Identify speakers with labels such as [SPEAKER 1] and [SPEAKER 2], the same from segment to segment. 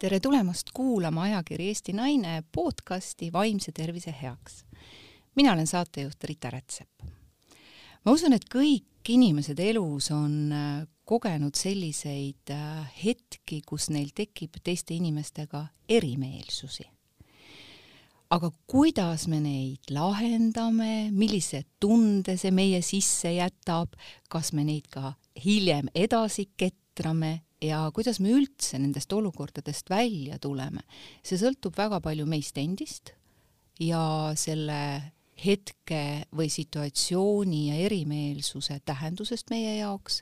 [SPEAKER 1] tere tulemast kuulama ajakiri Eesti Naine podcasti Vaimse tervise heaks. mina olen saatejuht Rita Rätsep. ma usun, et kõik inimesed elus on äh, kogenud selliseid äh, hetki, kus neil tekib teiste inimestega erimeelsusi. aga kuidas me neid lahendame, millise tunde see meie sisse jätab, kas me neid ka hiljem edasi ketrame ja kuidas me üldse nendest olukordadest välja tuleme, see sõltub väga palju meist endist ja selle hetke või situatsiooni ja erimeelsuse tähendusest meie jaoks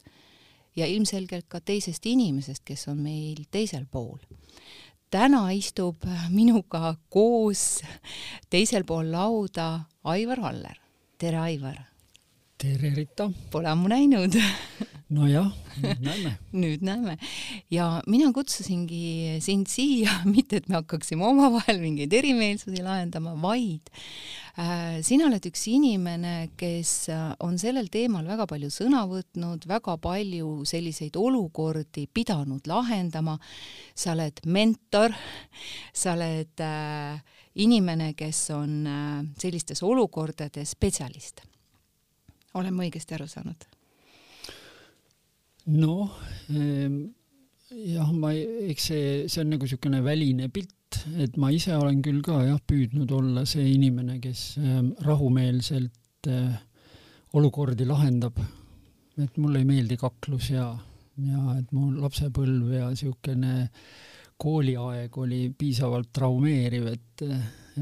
[SPEAKER 1] ja ilmselgelt ka teisest inimesest, kes on meil teisel pool. täna istub minuga koos teisel pool lauda Aivar Aller. tere, Aivar!
[SPEAKER 2] Tere, Rita!
[SPEAKER 1] Pole ammu näinud
[SPEAKER 2] nojah, nüüd näeme
[SPEAKER 1] nüüd näeme. ja mina kutsusingi sind siia, mitte et me hakkaksime omavahel mingeid erimeelsusi lahendama, vaid äh, sina oled üks inimene, kes on sellel teemal väga palju sõna võtnud, väga palju selliseid olukordi pidanud lahendama. sa oled mentor, sa oled äh, inimene, kes on äh, sellistes olukordades spetsialist. Olen ma õigesti aru saanud?
[SPEAKER 2] noh, ehm, jah, ma, eks see, see on nagu niisugune väline pilt, et ma ise olen küll ka jah, püüdnud olla see inimene, kes ehm, rahumeelselt eh, olukordi lahendab. et mulle ei meeldi kaklus ja, ja et mu lapsepõlv ja niisugune kooliaeg oli piisavalt traumeeriv, et,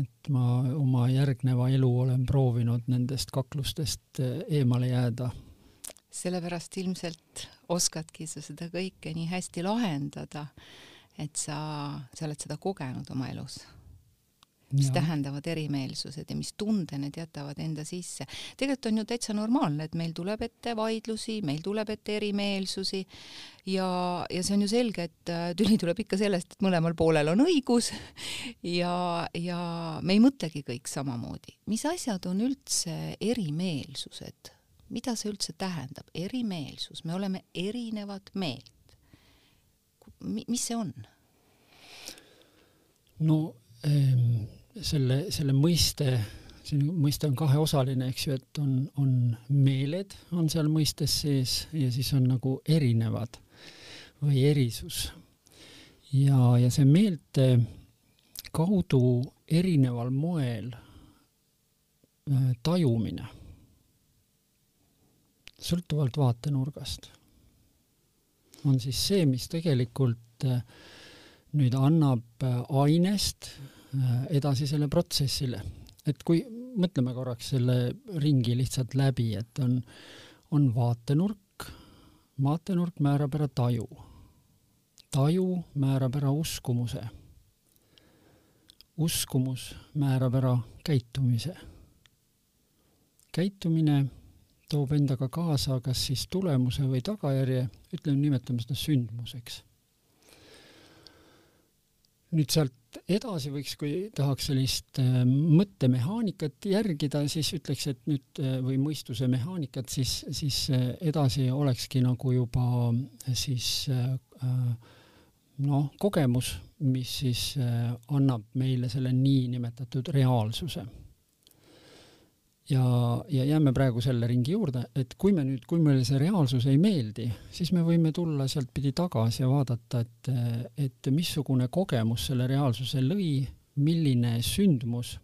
[SPEAKER 2] et ma oma järgneva elu olen proovinud nendest kaklustest eemale jääda
[SPEAKER 1] sellepärast ilmselt oskadki sa seda kõike nii hästi lahendada, et sa, sa oled seda kogenud oma elus. Mis ja. tähendavad erimeelsused ja mis tunde need jätavad enda sisse. tegelikult on ju täitsa normaalne, et meil tuleb ette vaidlusi, meil tuleb ette erimeelsusi ja, ja see on ju selge, et äh, tüli tuleb ikka sellest, et mõlemal poolel on õigus ja, ja me ei mõtlegi kõik samamoodi. mis asjad on üldse erimeelsused? mida see üldse tähendab, erimeelsus, me oleme erinevat meelt. mis see on?
[SPEAKER 2] no selle, selle mõiste, see mõiste on kaheosaline, eks ju, et on, on meeled on seal mõistes sees ja siis on nagu erinevad või erisus. ja, ja see meelte kaudu erineval moel äh, tajumine sõltuvalt vaatenurgast, on siis see, mis tegelikult äh, nüüd annab äh, ainest äh, edasisele protsessile. et kui mõtleme korraks selle ringi lihtsalt läbi, et on, on vaatenurk, vaatenurk määrab ära taju, taju määrab ära uskumuse, uskumus määrab ära käitumise, käitumine toob endaga kaasa kas siis tulemuse või tagajärje, ütleme, nimetame seda sündmuseks. nüüd sealt edasi võiks, kui tahaks sellist äh, mõttemehaanikat järgida, siis ütleks, et nüüd äh, või mõistuse mehaanikat, siis, siis äh, edasi olekski nagu juba siis noh, kogemus, mis siis annab meile selle niinimetatud reaalsuse ja, ja jääme praegu selle ringi juurde, et kui me nüüd, kui meile see reaalsus ei meeldi, siis me võime tulla sealtpidi tagasi ja vaadata, et, et missugune kogemus selle reaalsuse lõi, milline sündmus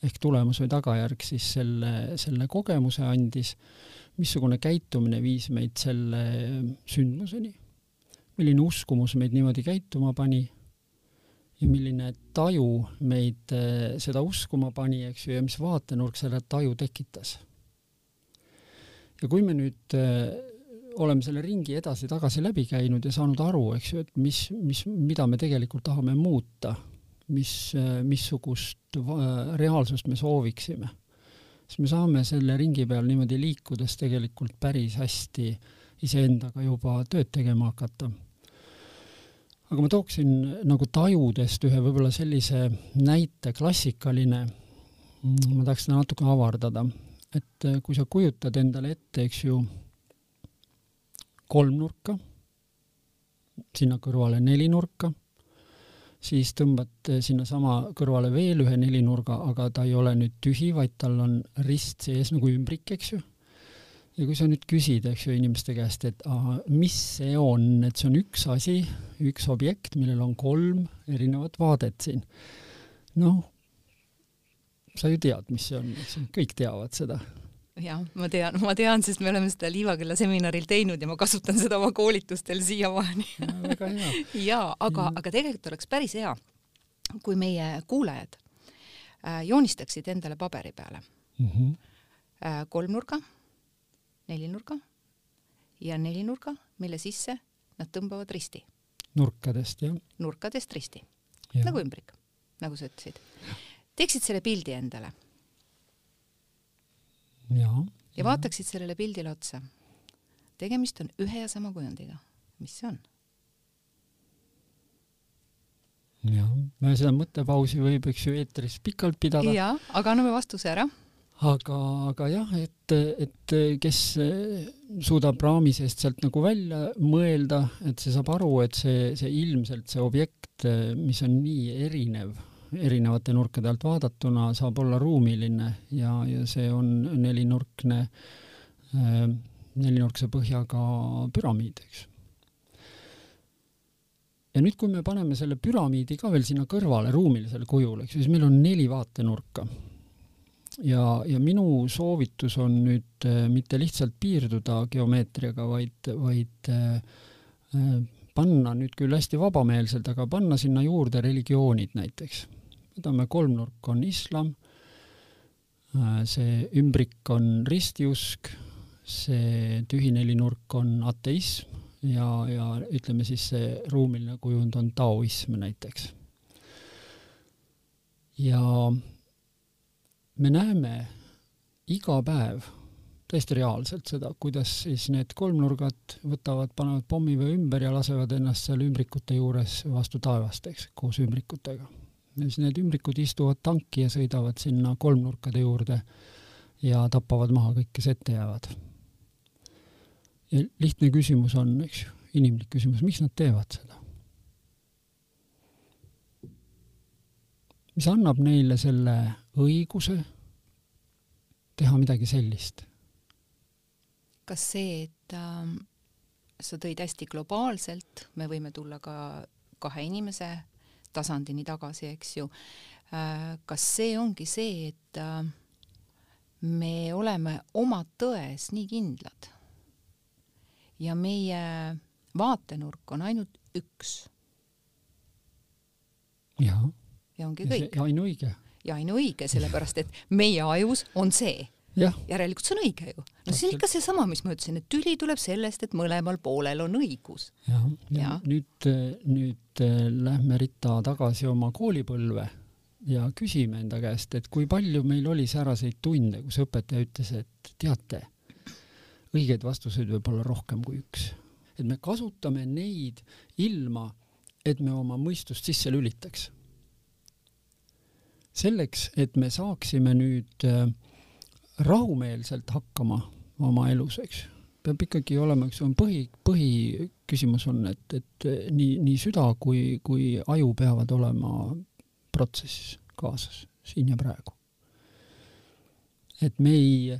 [SPEAKER 2] ehk tulemus või tagajärg siis selle, selle kogemuse andis, missugune käitumine viis meid selle sündmuseni, milline uskumus meid niimoodi käituma pani ja milline taju meid eh, seda uskuma pani, eks ju, ja mis vaatenurk selle taju tekitas. ja kui me nüüd eh, oleme selle ringi edasi-tagasi läbi käinud ja saanud aru, eks ju, et mis, mis, mida me tegelikult tahame muuta, mis, eh, missugust reaalsust me sooviksime, siis me saame selle ringi peal niimoodi liikudes tegelikult päris hästi iseendaga juba tööd tegema hakata aga ma tooksin nagu tajudest ühe võib-olla sellise näite, klassikaline, ma tahaks seda natuke avardada, et äh, kui sa kujutad endale ette, eks ju, kolmnurka, sinna kõrvale nelinurka, siis tõmbad sinnasama kõrvale veel ühe nelinurga, aga ta ei ole nüüd tühi, vaid tal on rist sees nagu ümbrik, eks ju. Ja kui sa nüüd küsid, eks ju, inimeste käest, et aha, mis see on, et see on üks asi, üks objekt, millel on kolm erinevat vaadet siin. noh, sa ju tead, mis see on, eks ju, kõik teavad seda.
[SPEAKER 1] Jah, ma tean, ma tean, sest me oleme seda Liivakella seminaril teinud ja ma kasutan seda oma koolitustel siiamaani. Jaa, aga mm., aga tegelikult oleks päris hea, kui meie kuulajad äh, joonistaksid endale paberi peale.
[SPEAKER 2] Mm -hmm.
[SPEAKER 1] kolmnurga, nelinurga ja nelinurga, mille sisse nad tõmbavad risti.
[SPEAKER 2] nurkadest, jah?
[SPEAKER 1] nurkadest risti, nagu ümbrik, nagu sa ütlesid. teeksid selle pildi endale
[SPEAKER 2] ja,
[SPEAKER 1] ja vaataksid sellele pildile otsa. tegemist on ühe ja sama kujundiga. mis see on?
[SPEAKER 2] jah, seda mõttepausi võib, eks ju, eetris pikalt pidada.
[SPEAKER 1] jaa, aga anname vastuse ära.
[SPEAKER 2] Aga, aga jah, et, et kes suudab raami seest sealt nagu välja mõelda, et see saab aru, et see, see ilmselt see objekt, mis on nii erinev erinevate nurkade alt vaadatuna saab olla ruumiline ja, ja see on nelinurkne nelinurkse põhjaga püramiid, eks. ja nüüd, kui me paneme selle püramiidi ka veel sinna kõrvale ruumilisele kujule, eks ju, siis meil on neli vaatenurka. Ja, ja minu soovitus on nüüd äh, mitte lihtsalt piirduda geomeetriaga, vaid, vaid äh, äh panna nüüd küll hästi vabameelselt, aga panna sinna juurde religioonid näiteks võtame kolmnurk on islam, see ümbrik on ristiusk, see tühinelinurk on ateism ja, ja ütleme siis see ruumiline kujund on taoism näiteks. ja me näeme iga päev täiesti reaalselt seda, kuidas siis need kolmnurgad võtavad, panevad pommivöö ümber ja lasevad ennast seal ümbrikute juures vastu taevast, eks, koos ümbrikutega siis need ümbrikud istuvad tanki ja sõidavad sinna kolmnurkade juurde ja tapavad maha kõik, kes ette jäävad. ja lihtne küsimus on, eks ju, inimlik küsimus, miks nad teevad seda? Mis annab neile selle õiguse teha midagi sellist?
[SPEAKER 1] kas see, et äh, sa tõid hästi globaalselt, me võime tulla ka kahe inimese tasandini tagasi, eks ju. Äh, kas see ongi see, et äh, me oleme oma tões nii kindlad ja meie vaatenurk on ainult üks.
[SPEAKER 2] Ja
[SPEAKER 1] ongi kõik.
[SPEAKER 2] ja ainuõige.
[SPEAKER 1] ja ainuõige, sellepärast et meie ajus on see järelikult see on õige ju. no see on ikka seesama, mis ma ütlesin, et tüli tuleb sellest, et mõlemal poolel on õigus.
[SPEAKER 2] jah, ja, nüüd, nüüd äh, lähme Rita tagasi oma koolipõlve ja küsime enda käest, et kui palju meil oli sääraseid tunde, kus õpetaja ütles, et teate, õigeid vastuseid võib olla rohkem kui üks. et me kasutame neid ilma, et me oma mõistust sisse lülitaks. Selleks, et me saaksime nüüd äh, rahumeelselt hakkama oma elus, eks. peab ikkagi olema, eks on põhi, põhiküsimus on, et, et nii, nii süda kui, kui aju peavad olema protsessis kaasas, siin ja praegu. et me ei,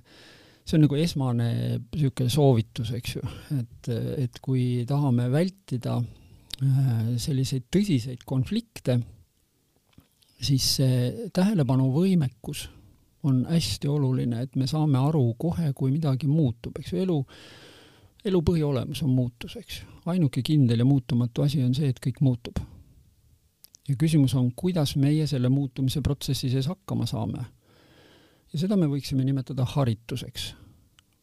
[SPEAKER 2] see on nagu esmane niisugune soovitus, eks ju, et, et kui tahame vältida äh, selliseid tõsiseid konflikte, siis see tähelepanuvõimekus on hästi oluline, et me saame aru kohe, kui midagi muutub, eks ju, elu, elu põhiolemus on muutus, eks ju. ainuke kindel ja muutumatu asi on see, et kõik muutub. ja küsimus on, kuidas meie selle muutumise protsessi sees hakkama saame. ja seda me võiksime nimetada harituseks.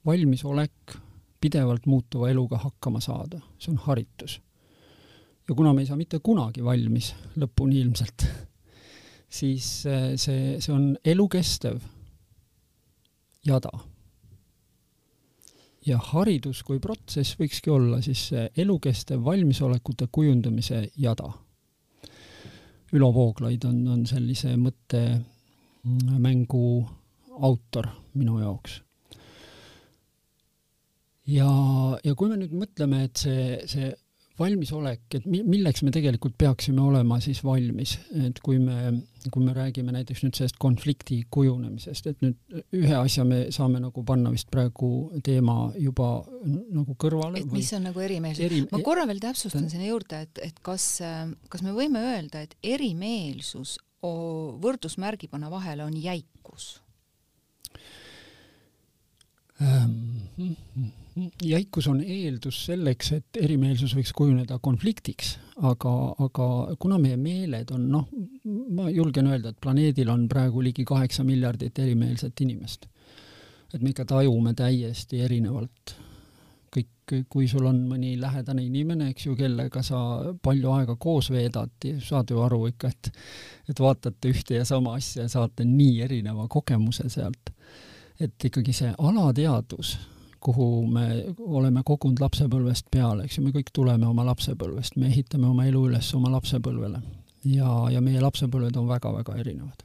[SPEAKER 2] valmisolek pidevalt muutuva eluga hakkama saada, see on haritus. ja kuna me ei saa mitte kunagi valmis, lõpuni ilmselt siis äh, see, see on elukestev jada. ja haridus kui protsess võikski olla siis elukestev valmisolekute kujundamise jada. Ülo Vooglaid on, on sellise mõttemängu autor minu jaoks. ja, ja kui me nüüd mõtleme, et see, see valmisolek, et mi-, milleks me tegelikult peaksime olema siis valmis, et kui me, kui me räägime näiteks nüüd sellest konflikti kujunemisest, et nüüd ühe asja me saame nagu panna vist praegu teema juba nagu kõrvale.
[SPEAKER 1] et mis on nagu erimeelsus eri...? ma korra veel täpsustan sinna juurde, et, et kas, kas me võime öelda, et erimeelsus võrdusmärgi panna vahele on jäikus
[SPEAKER 2] ähm,? Jäikus on eeldus selleks, et erimeelsus võiks kujuneda konfliktiks, aga, aga kuna meie meeled on noh, ma julgen öelda, et planeedil on praegu ligi kaheksa miljardit erimeelset inimest. et me ikka tajume täiesti erinevalt. kõik, kui sul on mõni lähedane inimene, eks ju, kellega sa palju aega koos veedad, saad ju aru ikka, et et vaatate ühte ja sama asja ja saate nii erineva kogemuse sealt. et ikkagi see alateadvus kuhu me oleme kogunud lapsepõlvest peale, eks ju, me kõik tuleme oma lapsepõlvest, me ehitame oma elu üles oma lapsepõlvele ja, ja meie lapsepõlved on väga-väga erinevad.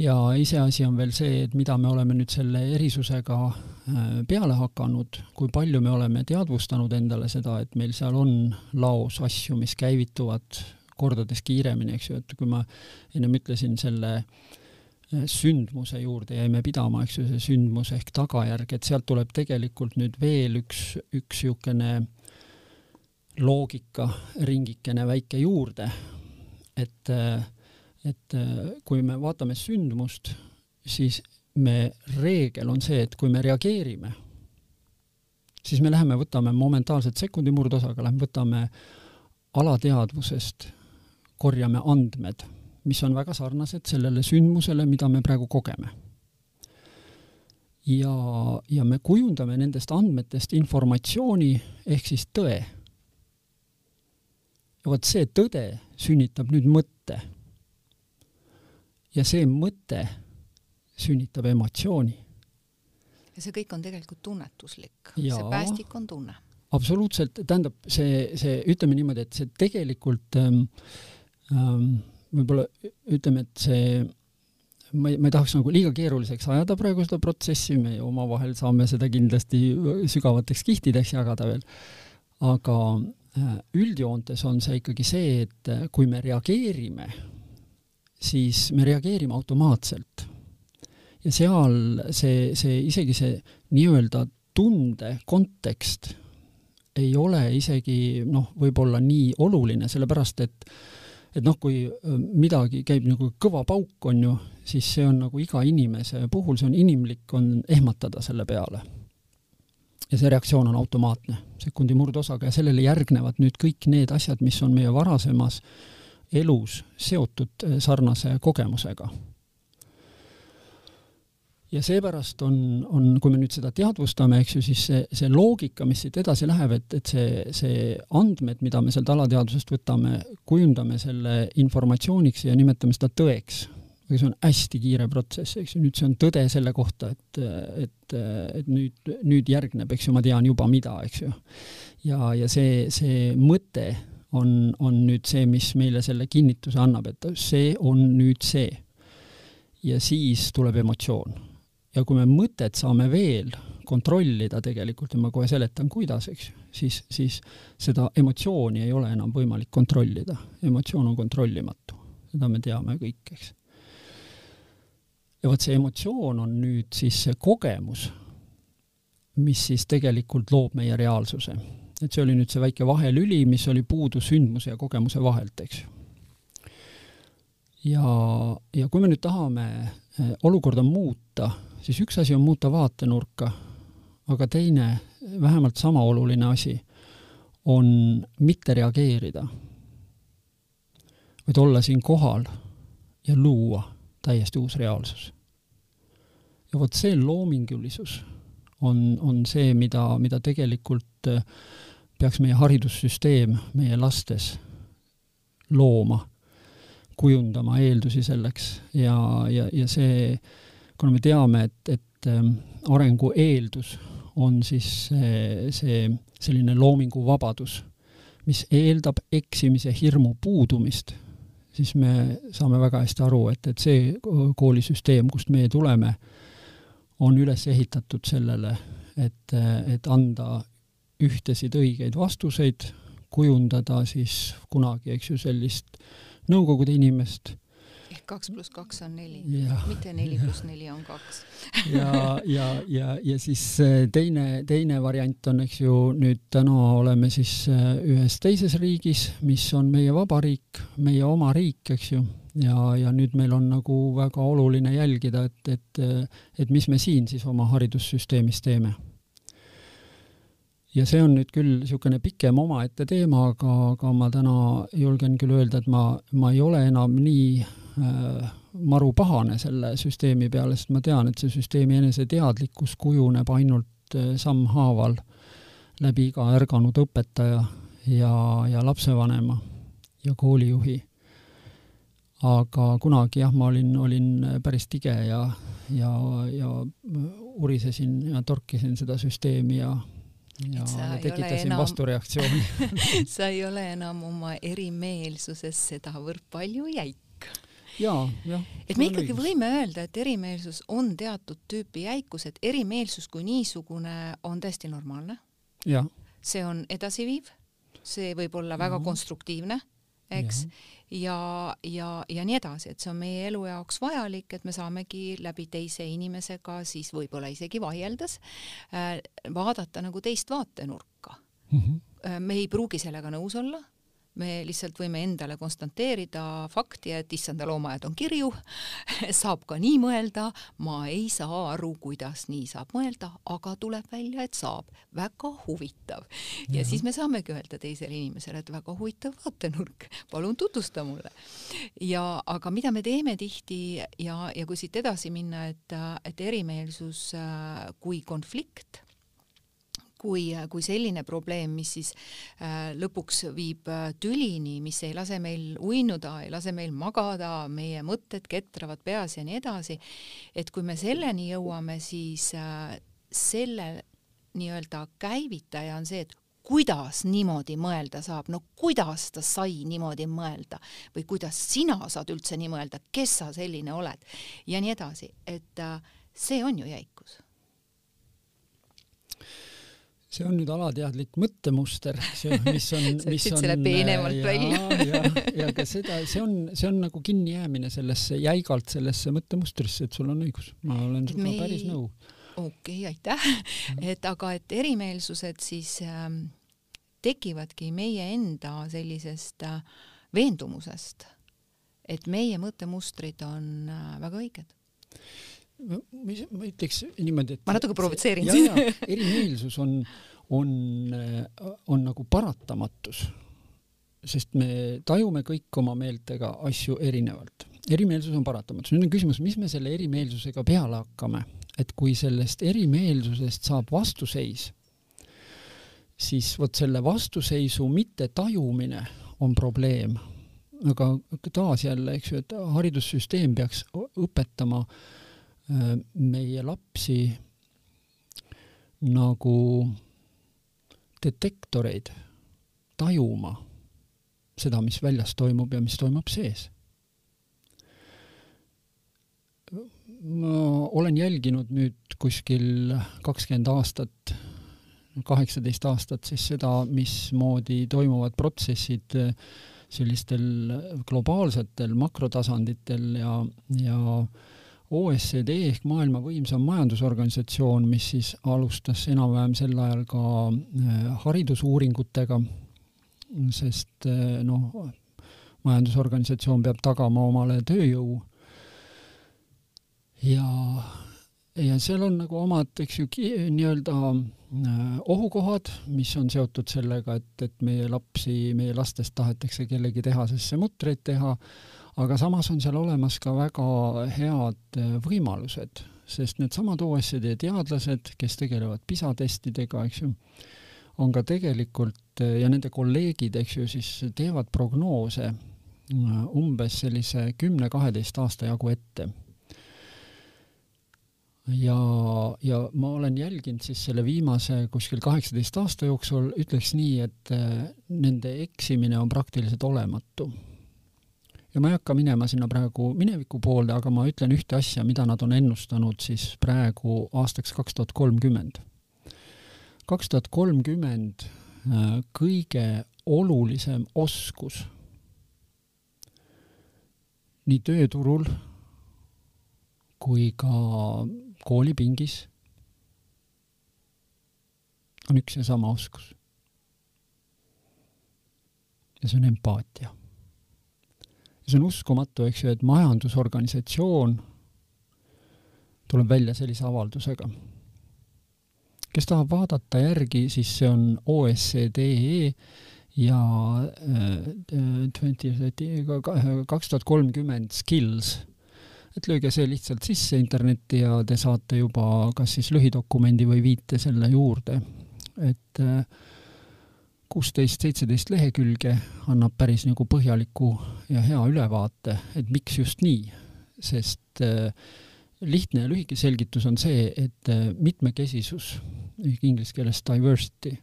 [SPEAKER 2] ja iseasi on veel see, et mida me oleme nüüd selle erisusega äh, peale hakanud, kui palju me oleme teadvustanud endale seda, et meil seal on laos asju, mis käivituvad kordades kiiremini, eks ju, et kui ma ennem ütlesin selle äh, sündmuse juurde jäime pidama, eks ju, see sündmus ehk tagajärg, et sealt tuleb tegelikult nüüd veel üks, üks niisugune loogika ringikene väike juurde, et, et kui me vaatame sündmust, siis me, reegel on see, et kui me reageerime, siis me läheme, võtame momentaalselt sekundi murdosaga, lähme võtame alateadvusest, korjame andmed mis on väga sarnased sellele sündmusele, mida me praegu kogeme. ja, ja me kujundame nendest andmetest informatsiooni ehk siis tõe. ja vot see tõde sünnitab nüüd mõtte. ja see mõte sünnitab emotsiooni.
[SPEAKER 1] ja see kõik on tegelikult tunnetuslik, see päästik on tunne.
[SPEAKER 2] absoluutselt, tähendab see, see, ütleme niimoodi, et see tegelikult ähm, ähm, võib-olla ütleme, et see ma ei, ma ei tahaks nagu liiga keeruliseks ajada praegu seda protsessi, me omavahel saame seda kindlasti sügavateks kihtideks jagada veel, aga äh, üldjoontes on see ikkagi see, et äh, kui me reageerime, siis me reageerime automaatselt. ja seal see, see isegi see nii-öelda tunde kontekst ei ole isegi noh, võib-olla nii oluline, sellepärast et äh, et noh, kui midagi käib nagu kõva pauk, on ju, siis see on nagu iga inimese puhul, see on inimlik, on ehmatada selle peale. ja see reaktsioon on automaatne, sekundi murdosaga ja sellele järgnevad nüüd kõik need asjad, mis on meie varasemas elus seotud sarnase kogemusega ja seepärast on, on, kui me nüüd seda teadvustame, eks ju, siis see, see loogika, mis siit edasi läheb, et, et see, see andmed, mida me sealt alateadvusest võtame, kujundame selle informatsiooniks ja nimetame seda tõeks. aga see on hästi kiire protsess, eks ju, nüüd see on tõde selle kohta, et, et, et nüüd, nüüd järgneb, eks ju, ma tean juba mida, eks ju. ja, ja see, see mõte on, on nüüd see, mis meile selle kinnituse annab, et see on nüüd see. ja siis tuleb emotsioon ja kui me mõtet saame veel kontrollida tegelikult ja ma kohe seletan, kuidas, eks ju, siis, siis seda emotsiooni ei ole enam võimalik kontrollida. emotsioon on kontrollimatu, seda me teame kõik, eks. ja vot see emotsioon on nüüd siis see kogemus, mis siis tegelikult loob meie reaalsuse. et see oli nüüd see väike vahelüli, mis oli puudu sündmuse ja kogemuse vahelt, eks ju. ja, ja kui me nüüd tahame eh, olukorda muuta, siis üks asi on muuta vaatenurka, aga teine, vähemalt sama oluline asi, on mitte reageerida, vaid olla siin kohal ja luua täiesti uus reaalsus. ja vot see loomingulisus on, on see, mida, mida tegelikult äh, peaks meie haridussüsteem meie lastes looma, kujundama eeldusi selleks ja, ja, ja see äh, kuna me teame, et, et ähm, arengu eeldus on siis see, see selline loominguvabadus, mis eeldab eksimise hirmu puudumist, siis me saame väga hästi aru, et, et see koolisüsteem, kust meie tuleme, on üles ehitatud sellele, et, et anda ühtesid õigeid vastuseid, kujundada siis kunagi, eks ju, sellist Nõukogude inimest
[SPEAKER 1] kaks pluss kaks on neli, mitte neli pluss neli on kaks.
[SPEAKER 2] Ja, ja, ja, ja siis äh, teine, teine variant on, eks ju, nüüd täna oleme siis äh, ühes teises riigis, mis on meie vabariik, meie oma riik, eks ju, ja, ja nüüd meil on nagu väga oluline jälgida, et, et, et mis me siin siis oma haridussüsteemis teeme. Ja see on nüüd küll niisugune pikem omaette teema, aga, aga ma täna julgen küll öelda, et ma, ma ei ole enam nii maru pahane selle süsteemi peale, sest ma tean, et see süsteemi eneseteadlikkus kujuneb ainult äh, sammhaaval läbi iga ärganud õpetaja ja, ja lapsevanema ja koolijuhi. aga kunagi jah, ma olin, olin päris tige ja, ja, ja urisesin ja torkisin seda süsteemi ja ja tekitasin enam... vastureaktsiooni
[SPEAKER 1] sa ei ole enam oma erimeelsuses sedavõrd palju jäik.
[SPEAKER 2] Jaa, jah.
[SPEAKER 1] et me ikkagi võime öelda, et erimeelsus on teatud tüüpi jäikus, et erimeelsus kui niisugune on täiesti normaalne. see on edasiviiv, see võib olla väga mm -hmm. konstruktiivne eks, ja, ja, ja nii edasi, et see on meie elu jaoks vajalik, et me saamegi läbi teise inimesega siis võib-olla isegi vaieldes äh, vaadata nagu teist vaatenurka mm. -hmm. me ei pruugi sellega nõus olla me lihtsalt võime endale konstanteerida fakti, et issanda loomaaed on kirju, saab ka nii mõelda, ma ei saa aru, kuidas nii saab mõelda, aga tuleb välja, et saab. väga huvitav. ja siis me saamegi öelda teisele inimesele, et väga huvitav vaatenurk, palun tutvusta mulle. ja aga mida me teeme tihti ja, ja kui siit edasi minna, et, et erimeelsus äh, kui konflikt kui, kui selline probleem, mis siis äh, lõpuks viib äh, tülini, mis ei lase meil uinuda, ei lase meil magada, meie mõtted ketravad peas ja nii edasi, et kui me selleni jõuame, siis äh, selle nii-öelda käivitaja on see, et kuidas niimoodi mõelda saab, no kuidas ta sai niimoodi mõelda või kuidas sina saad üldse nii mõelda, kes sa selline oled ja nii edasi, et see on ju jäikus
[SPEAKER 2] see on nüüd alateadlik mõttemuster, mis on, mis on
[SPEAKER 1] selle peenemalt välja.
[SPEAKER 2] ja, ja ka seda, see on, see on nagu kinnijäämine sellesse, jäigalt sellesse mõttemustrisse, et sul on õigus, ma olen sinuga Me... päris nõu.
[SPEAKER 1] okei okay,, aitäh. et aga, et erimeelsused siis äh, tekivadki meie enda sellisest äh, veendumusest, et meie mõttemustrid on äh, väga õiged
[SPEAKER 2] ma ütleks niimoodi, et
[SPEAKER 1] ma natuke provotseerin sind.
[SPEAKER 2] erimeelsus on, on, on nagu paratamatus, sest me tajume kõik oma meeltega asju erinevalt. erimeelsus on paratamatus. nüüd on küsimus, mis me selle erimeelsusega peale hakkame, et kui sellest erimeelsusest saab vastuseis, siis vot selle vastuseisu mittetajumine on probleem. aga taas jälle, eks ju, et haridussüsteem peaks õpetama äh, meie lapsi nagu detektoreid tajuma seda, mis väljas toimub ja mis toimub sees. ma olen jälginud nüüd kuskil kakskümmend aastat, kaheksateist aastat siis seda, mismoodi toimuvad protsessid sellistel globaalsetel makrotasanditel ja, ja äh, OECD ehk maailma võimsam majandusorganisatsioon, mis siis alustas enam-vähem sel ajal ka äh, haridusuuringutega, sest äh, noh, majandusorganisatsioon peab tagama omale tööjõu. Ja, ja seal on nagu omad, eks ju, nii-öelda äh, ohukohad, mis on seotud sellega, et, et meie lapsi, meie lastest tahetakse kellegi tehasesse mutreid teha aga samas on seal olemas ka väga head äh, võimalused, sest needsamad OECD teadlased, kes tegelevad PISA testidega, eks ju, on ka tegelikult äh, ja nende kolleegid, eks ju, siis teevad prognoose äh, umbes sellise kümne-kaheteist aasta jagu ette. Ja, ja ma olen jälginud siis selle viimase kuskil kaheksateist aasta jooksul, ütleks nii, et nende eksimine on praktiliselt olematu ja ma ei hakka minema sinna praegu mineviku poolde, aga ma ütlen ühte asja, mida nad on ennustanud siis praegu aastaks kaks tuhat kolmkümmend. kaks tuhat kolmkümmend äh, kõige olulisem oskus nii tööturul kui ka koolipingis on üks ja sama oskus. ja see on empaatia. See on uskumatu, eks ju, et majandusorganisatsioon tuleb välja sellise avaldusega kes tahab vaadata järgi, siis see on OSCDE ja twenty, kaks tuhat kolmkümmend skills. et lööge see lihtsalt sisse internetti ja te saate juba kas siis lühidokumendi või viite selle juurde. et äh, kuusteist, seitseteist lehekülge annab päris nagu põhjaliku ja hea ülevaate, et miks just nii, sest äh, lihtne ja lühike selgitus on see, et äh, mitmekesisus, inglise keeles diversity,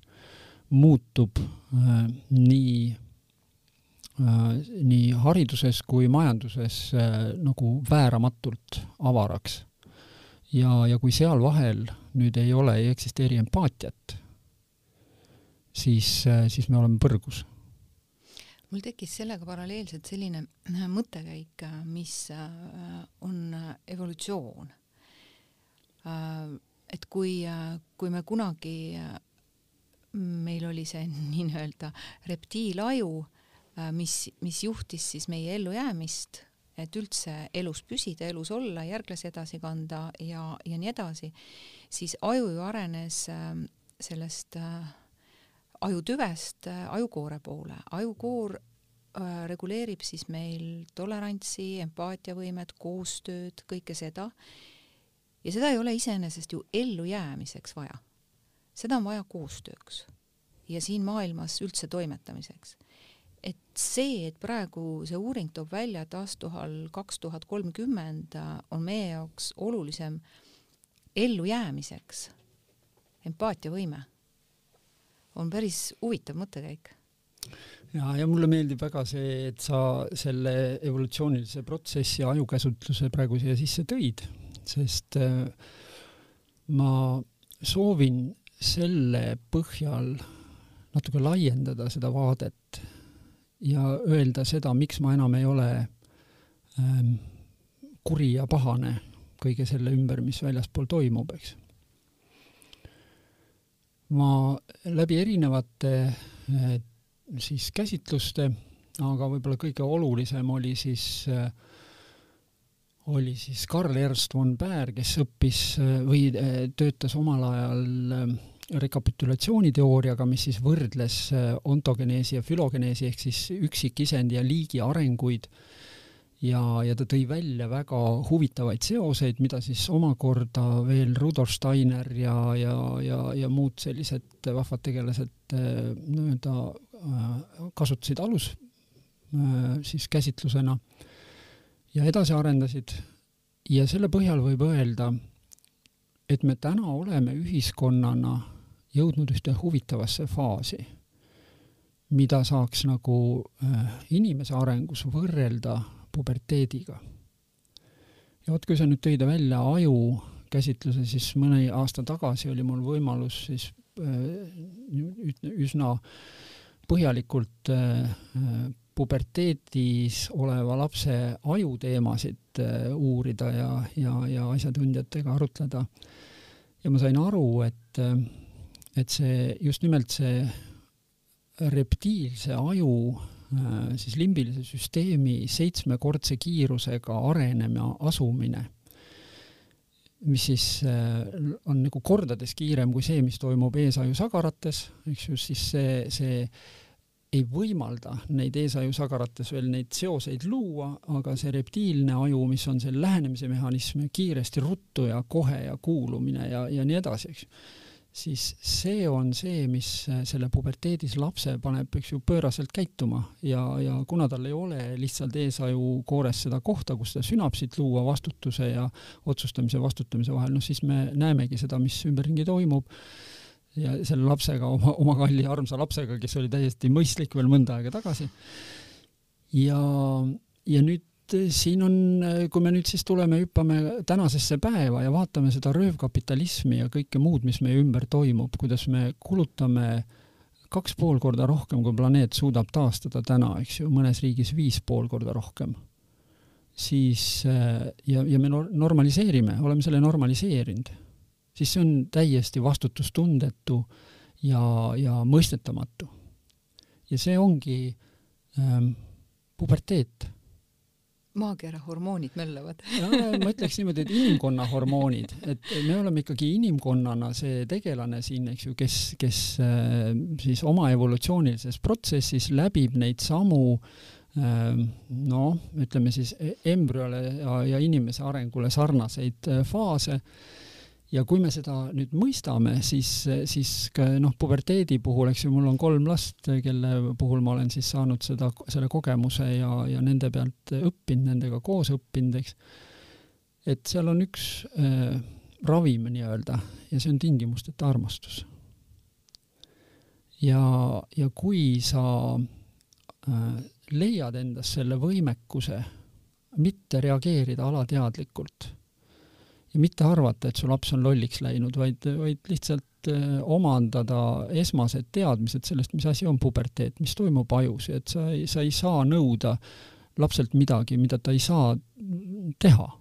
[SPEAKER 2] muutub äh, nii äh, nii hariduses kui majanduses äh, nagu vääramatult avaraks. ja, ja kui seal vahel nüüd ei ole, ei eksisteeri empaatiat, siis äh,, siis me oleme põrgus
[SPEAKER 1] mul tekkis sellega paralleelselt selline äh, mõttekäik, äh, mis on evolutsioon. et kui, kui me kunagi, meil oli see nii-öelda reptiilaju, mis, mis juhtis siis meie ellujäämist, et üldse elus püsida, elus olla, järglasi edasi kanda ja, ja nii edasi, siis aju ju arenes sellest äh, ajutüvest äh, ajukoore poole. ajukoor äh, reguleerib siis meil tolerantsi, empaatiavõimet, koostööd, kõike seda. ja seda ei ole iseenesest ju ellujäämiseks vaja. seda on vaja koostööks ja siin maailmas üldse toimetamiseks. et see, et praegu see uuring toob välja, et aastatuhal kaks tuhat kolmkümmend on meie jaoks olulisem ellujäämiseks empaatiavõime on päris huvitav mõttekäik.
[SPEAKER 2] ja, ja mulle meeldib väga see, et sa selle evolutsioonilise protsessi ajukäsutluse praegu siia sisse tõid, sest äh, ma soovin selle põhjal natuke laiendada seda vaadet ja öelda seda, miks ma enam ei ole ähm, kuri ja pahane kõige selle ümber, mis väljaspool toimub, eks ma läbi erinevate eh, siis käsitluste, aga võib-olla kõige olulisem oli siis, eh, oli siis Karl Ernst von Baer, kes õppis eh, või töötas omal ajal rekapitulatsiooniteooriaga, mis siis võrdles ontogeneesi ja fülogeneesi ehk siis üksikisendi ja liigi arenguid ja, ja ta tõi välja väga huvitavaid seoseid, mida siis omakorda veel Rudolf Steiner ja, ja, ja, ja muud sellised vahvad tegelased äh, nii-öelda äh, kasutasid alus äh, siis käsitlusena ja edasi arendasid. ja selle põhjal võib öelda, et me täna oleme ühiskonnana jõudnud ühte huvitavasse faasi, mida saaks nagu inimese arengus võrrelda puberteediga. ja vot, kui sa nüüd tõid välja aju käsitluse, siis mõni aasta tagasi oli mul võimalus siis äh, üsna põhjalikult äh, puberteedis oleva lapse ajuteemasid äh, uurida ja, ja, ja asjatundjatega arutleda. ja ma sain aru, et, et see, just nimelt see reptiilse aju siis limbilise süsteemi seitsmekordse kiirusega arenema asumine, mis siis äh, on nagu kordades kiirem kui see, mis toimub eesajusagarates, eks ju, siis see, see ei võimalda neid eesajusagarates veel neid seoseid luua, aga see reptiilne aju, mis on see lähenemise mehhanism, kiiresti ruttu ja kohe ja kuulumine ja, ja nii edasi, eks ju siis see on see, mis äh, selle puberteedis lapse paneb, eks ju, pööraselt käituma ja, ja kuna tal ei ole lihtsalt eesaju koores seda kohta, kus ta sünapsit luua vastutuse ja otsustamise vastutamise vahel, noh siis me näemegi seda, mis ümberringi toimub ja selle lapsega, oma, oma kalli armsa lapsega, kes oli täiesti mõistlik veel mõnda aega tagasi. ja, ja nüüd siin on, kui me nüüd siis tuleme, hüppame tänasesse päeva ja vaatame seda röövkapitalismi ja kõike muud, mis meie ümber toimub, kuidas me kulutame kaks pool korda rohkem, kui planeet suudab taastada täna, eks ju, mõnes riigis viis pool korda rohkem, siis ja, ja me normaliseerime, oleme selle normaliseerinud, siis see on täiesti vastutustundetu ja, ja mõistetamatu. ja see ongi ähm, puberteet
[SPEAKER 1] maakera hormoonid möllavad.
[SPEAKER 2] Ma ütleks niimoodi, et inimkonna hormoonid, et me oleme ikkagi inimkonnana see tegelane siin, eks ju, kes, kes äh, siis oma evolutsioonilises protsessis läbib neid samu äh, noh, ütleme siis e-, embrüole ja, ja inimese arengule sarnaseid äh, faase ja kui me seda nüüd mõistame, siis, siis noh, puberteedi puhul, eks ju, mul on kolm last, kelle puhul ma olen siis saanud seda, selle kogemuse ja, ja nende pealt õppinud, nendega koos õppinud, eks. et seal on üks äh, ravim nii-öelda ja see on tingimusteta armastus. ja, ja kui sa äh, leiad endas selle võimekuse mitte reageerida alateadlikult ja mitte arvata, et su laps on lolliks läinud, vaid, vaid lihtsalt äh, omandada esmased teadmised sellest, mis asi on puberteet, mis toimub ajus ja et sa ei, sa ei saa nõuda lapselt midagi, mida ta ei saa teha.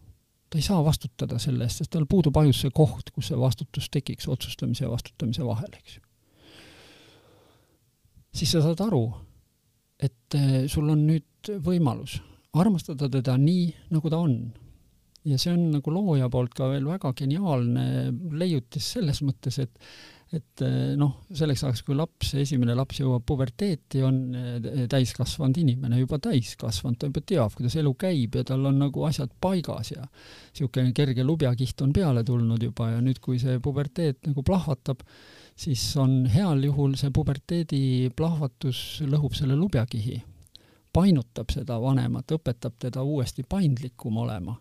[SPEAKER 2] ta ei saa vastutada selle eest, sest tal puudub ajus see koht, kus see vastutus tekiks otsustamise ja vastutamise vahel, eks ju. siis sa saad aru, et äh, sul on nüüd võimalus armastada teda nii, nagu ta on ja see on nagu looja poolt ka veel väga geniaalne leiutis selles mõttes, et et eh, noh, selleks ajaks, kui laps, esimene laps jõuab puberteeti, on eh, täiskasvanud inimene juba täiskasvanud, ta juba teab, kuidas elu käib ja tal on nagu asjad paigas ja niisugune kerge lubjakiht on peale tulnud juba ja nüüd, kui see puberteet nagu plahvatab, siis on heal juhul see puberteedi plahvatus lõhub selle lubjakihi, painutab seda vanemat, õpetab teda uuesti paindlikum olema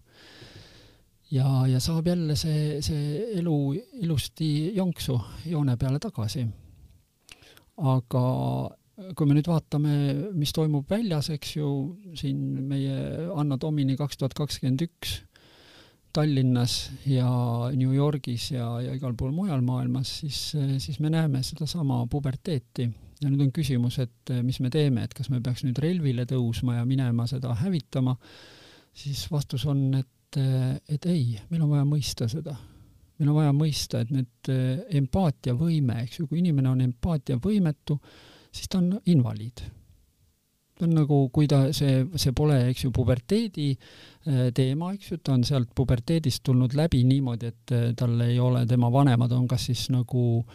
[SPEAKER 2] ja, ja saab jälle see, see elu ilusti jonksu joone peale tagasi. aga kui me nüüd vaatame, mis toimub väljas, eks ju, siin meie Anno Domini kaks tuhat kakskümmend üks Tallinnas ja New Yorgis ja, ja igal pool mujal maailmas, siis, siis me näeme sedasama puberteeti. ja nüüd on küsimus, et mis me teeme, et kas me peaks nüüd relvile tõusma ja minema seda hävitama, siis vastus on, et et, et ei, meil on vaja mõista seda. meil on vaja mõista, et need eh, empaatiavõime, eks ju, kui inimene on empaatiavõimetu, siis ta on invaliid. ta on nagu, kui ta, see, see pole, eks ju, puberteedi eh, teema, eks ju, ta on sealt puberteedist tulnud läbi niimoodi, et eh, tal ei ole, tema vanemad on kas siis nagu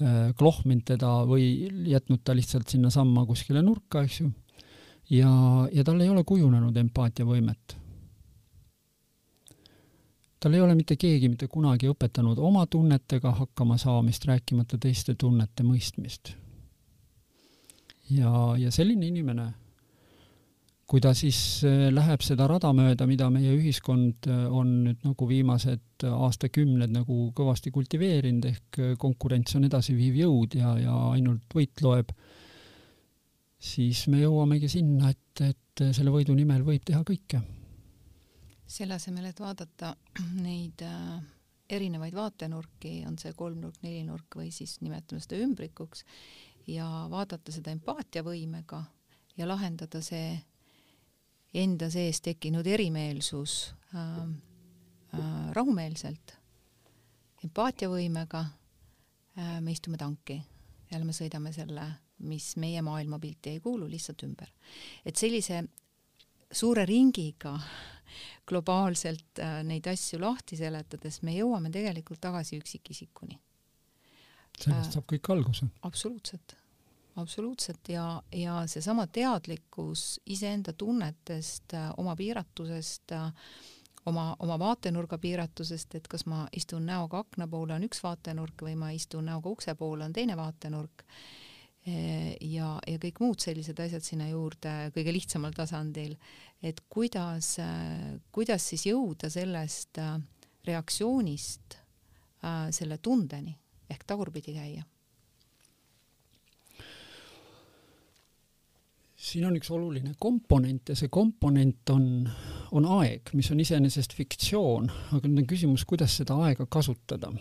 [SPEAKER 2] klohminud teda või jätnud ta lihtsalt sinnasamma kuskile nurka, eks ju. ja, ja tal ei ole kujunenud empaatiavõimet tal ei ole mitte keegi mitte kunagi õpetanud oma tunnetega hakkama saamist, rääkimata teiste tunnete mõistmist. ja, ja selline inimene, kui ta siis äh, läheb seda rada mööda, mida meie ühiskond äh, on nüüd nagu viimased aastakümned nagu kõvasti kultiveerinud, ehk äh, konkurents on edasiviiv jõud ja, ja ainult võit loeb, siis me jõuamegi sinna, et, et selle võidu nimel võib teha kõike
[SPEAKER 1] selle asemel, et vaadata neid äh, erinevaid vaatenurki, on see kolmnurk, nelinurk või siis nimetame seda ümbrikuks, ja vaadata seda empaatiavõimega ja lahendada see enda sees tekkinud erimeelsus äh, äh, rahumeelselt, empaatiavõimega äh, me istume tanki, jälle me sõidame selle, mis meie maailmapilti ei kuulu, lihtsalt ümber. et sellise suure ringiga globaalselt äh, neid asju lahti seletades me jõuame tegelikult tagasi üksikisikuni.
[SPEAKER 2] sellest äh, saab kõik alguse.
[SPEAKER 1] absoluutselt, absoluutselt ja, ja seesama teadlikkus iseenda tunnetest, äh, oma piiratusest, oma, oma vaatenurga piiratusest, et kas ma istun näoga akna poole, on üks vaatenurk või ma istun näoga ukse poole, on teine vaatenurk ja, ja kõik muud sellised asjad sinna juurde kõige lihtsamal tasandil, et kuidas, kuidas siis jõuda sellest äh, reaktsioonist selle tundeni ehk tagurpidi käia.
[SPEAKER 2] siin on üks oluline komponent ja see komponent on on aeg, mis on iseenesest fiktsioon, aga nüüd on küsimus, kuidas seda aega kasutada.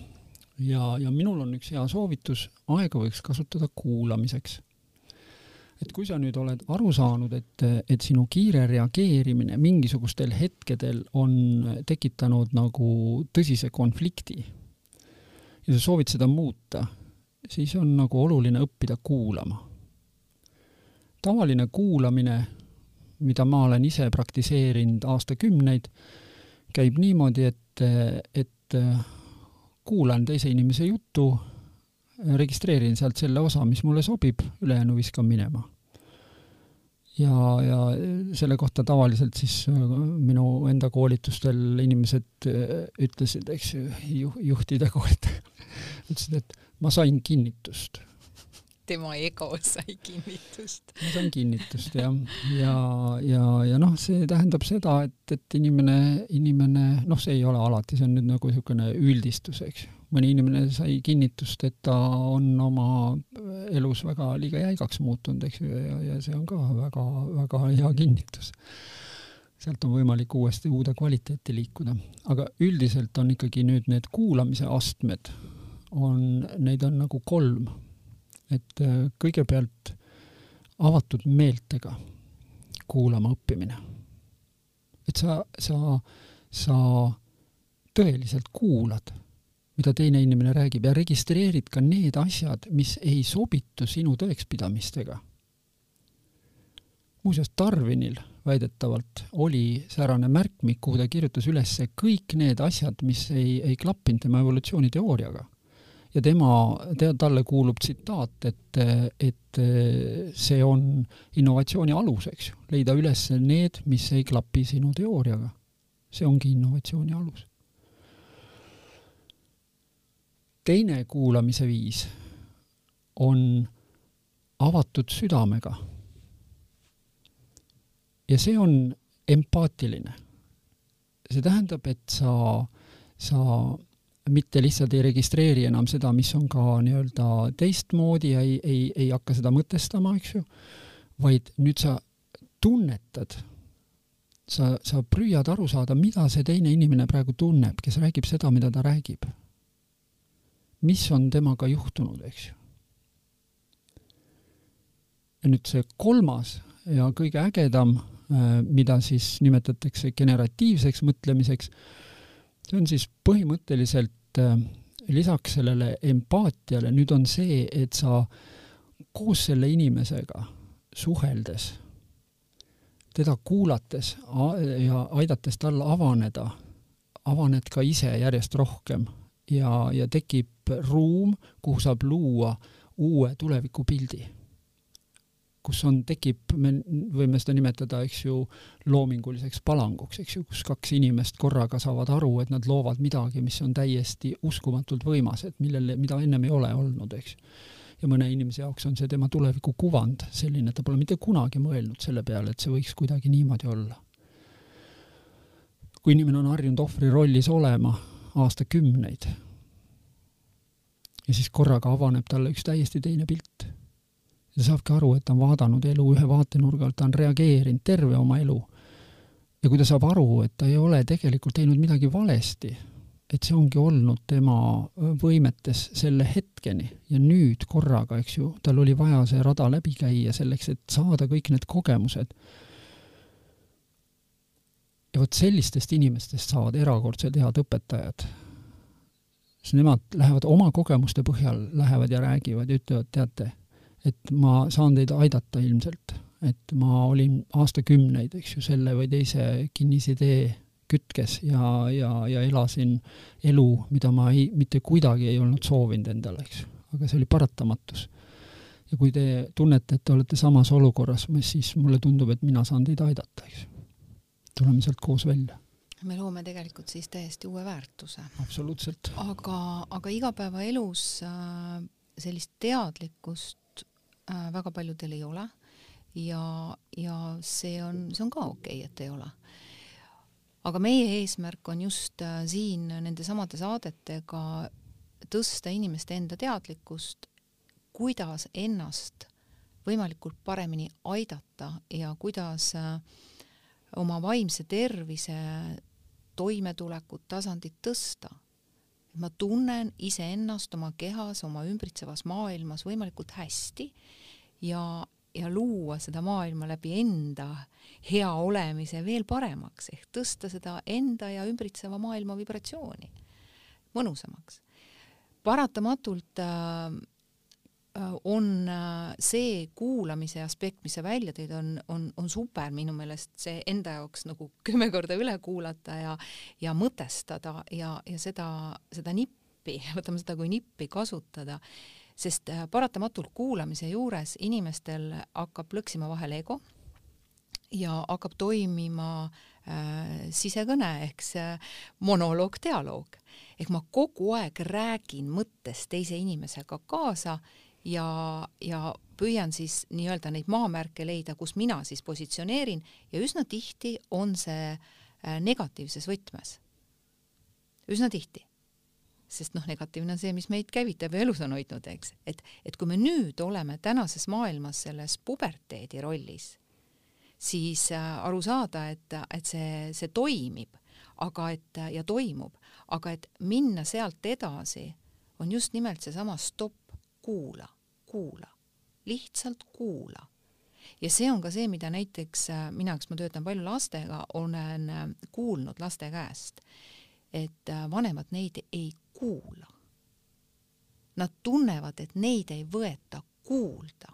[SPEAKER 2] Ja, ja minul on üks hea soovitus, aega võiks kasutada kuulamiseks. et kui sa nüüd oled aru saanud, et, et sinu kiire reageerimine mingisugustel hetkedel on tekitanud nagu tõsise konflikti ja sa soovid seda muuta, siis on nagu oluline õppida kuulama. tavaline kuulamine mida ma olen ise praktiseerinud aastakümneid, käib niimoodi, et, et kuulan teise inimese juttu, registreerin sealt selle osa, mis mulle sobib, ülejäänu viskan minema. ja, ja selle kohta tavaliselt siis minu enda koolitustel inimesed ütlesid, eks ju, juhtide koolitaja, ütlesid, et ma sain kinnitust
[SPEAKER 1] tema ego sai kinnitust.
[SPEAKER 2] ma sain kinnitust jah, ja, ja, ja, noh, see tähendab seda, et, et inimene, inimene, noh, see ei ole alati, see on nüüd nagu niisugune üldistus, eks ju. mõni inimene sai kinnitust, et ta on oma elus väga liiga jäigaks muutunud, eks ju, ja, ja see on ka väga, väga hea kinnitus sealt on võimalik uuesti uude kvaliteeti liikuda. aga üldiselt on ikkagi nüüd need kuulamise astmed, on, neid on nagu kolm et äh, kõigepealt avatud meeltega kuulama õppimine. et sa, sa, sa tõeliselt kuulad, mida teine inimene räägib ja registreerid ka need asjad, mis ei sobitu sinu tõekspidamistega. muuseas, Darwinil väidetavalt oli säärane märkmik, kuhu ta kirjutas üles kõik need asjad, mis ei, ei klappinud tema evolutsiooniteooriaga ja tema, talle kuulub tsitaat, et, et see on innovatsiooni alus, eks ju, leida üles need, mis ei klapi sinu teooriaga. see ongi innovatsiooni alus. teine kuulamise viis on avatud südamega. ja see on empaatiline. see tähendab, et sa, sa mitte lihtsalt ei registreeri enam seda, mis on ka nii-öelda teistmoodi ja ei, ei, ei hakka seda mõtestama, eks ju, vaid nüüd sa tunnetad, sa, sa püüad aru saada, mida see teine inimene praegu tunneb, kes räägib seda, mida ta räägib. mis on temaga juhtunud, eks ju. ja nüüd see kolmas ja kõige ägedam, äh, mida siis nimetatakse generatiivseks mõtlemiseks, see on siis põhimõtteliselt et äh, lisaks sellele empaatiale nüüd on see, et sa koos selle inimesega suheldes, teda kuulates ja aidates tal avaneda, avaned ka ise järjest rohkem. Ja, ja tekib ruum, kuhu saab luua uue tulevikupildi kus on, tekib, me võime seda nimetada, eks ju, loominguliseks palanguks, eks ju, kus kaks inimest korraga saavad aru, et nad loovad midagi, mis on täiesti uskumatult võimas, et millele, mida ennem ei ole olnud, eks. ja mõne inimese jaoks on see tema tulevikukuvand selline, ta pole mitte kunagi mõelnud selle peale, et see võiks kuidagi niimoodi olla. kui inimene on harjunud ohvri rollis olema aastakümneid ja siis korraga avaneb talle üks täiesti teine pilt ta saabki aru, et ta on vaadanud elu ühe vaatenurga alt, ta on reageerinud terve oma elu. ja kui ta saab aru, et ta ei ole tegelikult teinud midagi valesti, et see ongi olnud tema võimetes selle hetkeni ja nüüd korraga, eks ju, tal oli vaja see rada läbi käia selleks, et saada kõik need kogemused. ja vot sellistest inimestest saavad erakordselt head õpetajad. siis nemad lähevad oma kogemuste põhjal, lähevad ja räägivad ja ütlevad, teate et ma saan teid aidata ilmselt, et ma olin aastakümneid, eks ju, selle või teise kinnisidee kütkes ja, ja, ja elasin elu, mida ma ei, mitte kuidagi ei olnud soovinud endale, eks ju, aga see oli paratamatus. ja kui te tunnete, et te olete samas olukorras, siis mulle tundub, et mina saan teid aidata, eks ju. tuleme sealt koos välja
[SPEAKER 1] me loome tegelikult siis täiesti uue väärtuse.
[SPEAKER 2] absoluutselt.
[SPEAKER 1] aga, aga igapäevaelus äh, sellist teadlikkust väga paljudel ei ole ja, ja see on, see on ka okei okay,, et ei ole. aga meie eesmärk on just äh, siin nende samade saadetega tõsta inimeste enda teadlikkust, kuidas ennast võimalikult paremini aidata ja kuidas äh, oma vaimse tervise toimetulekut, tasandit tõsta. Ma tunnen iseennast oma kehas, oma ümbritsevas maailmas võimalikult hästi ja, ja luua seda maailma läbi enda hea olemise veel paremaks ehk tõsta seda enda ja ümbritseva maailma vibratsiooni mõnusamaks. paratamatult äh, on äh, see kuulamise aspekt, mis sa välja tõid, on, on, on super minu meelest see enda jaoks nagu kümme korda üle kuulata ja, ja mõtestada ja, ja seda, seda nippi, võtame seda kui nippi kasutada, sest äh, paratamatult kuulamise juures inimestel hakkab plõksima vahel ego ja hakkab toimima äh, sisekõne ehk see monoloog, dialoog. ehk ma kogu aeg räägin mõttes teise inimesega kaasa ja, ja püüan siis nii-öelda neid maamärke leida, kus mina siis positsioneerin ja üsna tihti on see äh, negatiivses võtmes. üsna tihti. sest noh, negatiivne on see, mis meid käivitab ja elus on hoidnud, eks, et, et kui me nüüd oleme tänases maailmas selles puberteedi rollis, siis äh, aru saada, et, et see, see toimib, aga et ja toimub, aga et minna sealt edasi, on just nimelt seesama stopp kuula, kuula, lihtsalt kuula. ja see on ka see, mida näiteks äh, mina, kes ma töötan palju lastega, olen äh, kuulnud laste käest, et äh, vanemad neid ei kuula. Nad tunnevad, et neid ei võeta kuulda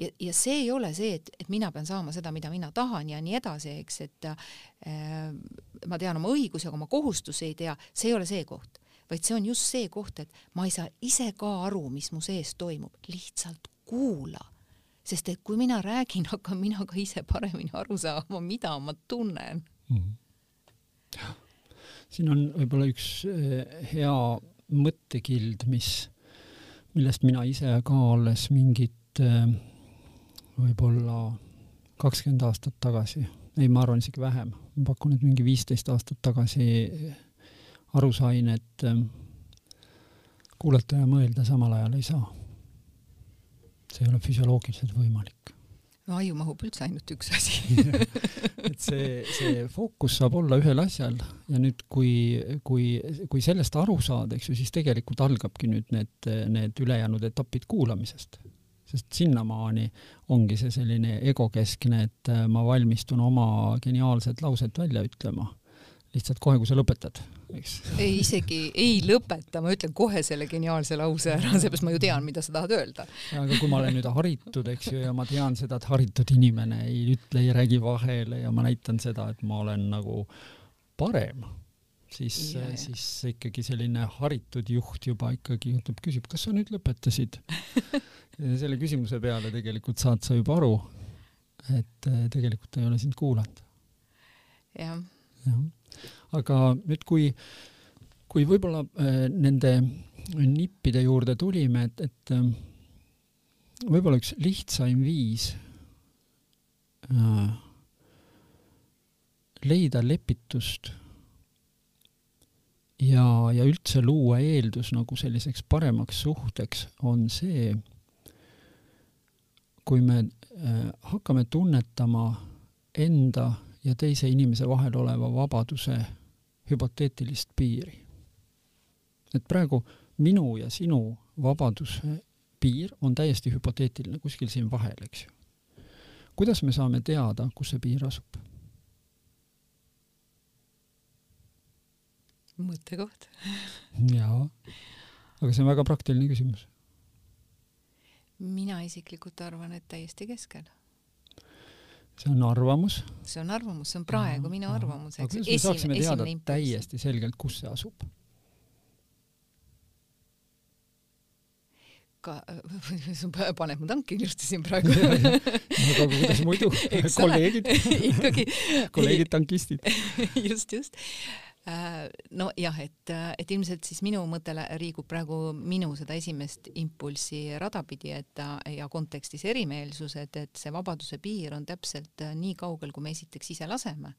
[SPEAKER 1] ja, ja see ei ole see, et, et mina pean saama seda, mida mina tahan ja nii edasi, eks, et äh, ma tean oma õigusi, aga oma kohustusi ei tea, see ei ole see koht vaid see on just see koht, et ma ei saa ise ka aru, mis mu sees toimub, lihtsalt kuula. sest et kui mina räägin, hakkan mina ka ise paremini aru saama, mida ma tunnen mm.
[SPEAKER 2] -hmm. siin on võib-olla üks eh, hea mõttekild, mis, millest mina ise ka alles mingit eh, võib-olla kakskümmend aastat tagasi, ei, ma arvan isegi vähem, ma pakun, et mingi viisteist aastat tagasi aru sain, et ähm, kuulata ja mõelda samal ajal ei saa. see ei ole füsioloogiliselt võimalik.
[SPEAKER 1] no aju mahub üldse ainult üks asi.
[SPEAKER 2] Et see, see fookus saab olla ühel asjal ja nüüd, kui, kui, kui sellest aru saada, eks ju, siis tegelikult algabki nüüd need, need ülejäänud etapid kuulamisest. Sest sinnamaani ongi see selline egokeskne, et äh, ma valmistun oma geniaalset lauset välja ütlema. Lihtsalt kohe, kui sa lõpetad, eks.
[SPEAKER 1] ei, isegi ei lõpeta, ma ütlen kohe selle geniaalse lause ära, seepärast ma ju tean, mida sa tahad öelda.
[SPEAKER 2] aga kui ma olen nüüd haritud, eks ju, ja ma tean seda, et haritud inimene ei ütle, ei räägi vahele ja ma näitan seda, et ma olen nagu parem, siis, siis ikkagi selline haritud juht juba ikkagi ütleb, küsib, kas sa nüüd lõpetasid ja selle küsimuse peale tegelikult saad sa juba aru, et eh, tegelikult ei ole sind kuulanud.
[SPEAKER 1] jah.
[SPEAKER 2] jah aga nüüd, kui, kui võib-olla äh, nende nippide juurde tulime, et, et äh, võib-olla üks lihtsaim viis äh, leida lepitust ja, ja üldse luua eeldus nagu selliseks paremaks suhteks on see, kui me hakkame tunnetama enda ja teise inimese vahel oleva vabaduse hüpoteetilist piiri. et praegu minu ja sinu vabaduse piir on täiesti hüpoteetiline, kuskil siin vahel, eks ju. kuidas me saame teada, kus see piir asub?
[SPEAKER 1] mõttekoht.
[SPEAKER 2] jaa, aga see on väga praktiline küsimus.
[SPEAKER 1] mina isiklikult arvan, et täiesti keskel
[SPEAKER 2] see on arvamus.
[SPEAKER 1] see on arvamus, see on praegu minu arvamus,
[SPEAKER 2] eks. me saaksime teada täiesti selgelt, kus see asub?
[SPEAKER 1] ka, paneb mu tanki ilusti siin praegu.
[SPEAKER 2] Aga kuidas muidu, kolleegid.
[SPEAKER 1] Ikkagi.
[SPEAKER 2] Kolleegid tankistid.
[SPEAKER 1] Just, just nojah, et, et ilmselt siis minu mõte liigub praegu minu seda esimest impulssi rada pidi, et ja kontekstis erimeelsused, et see vabaduse piir on täpselt äh, nii kaugel, kui me esiteks ise laseme.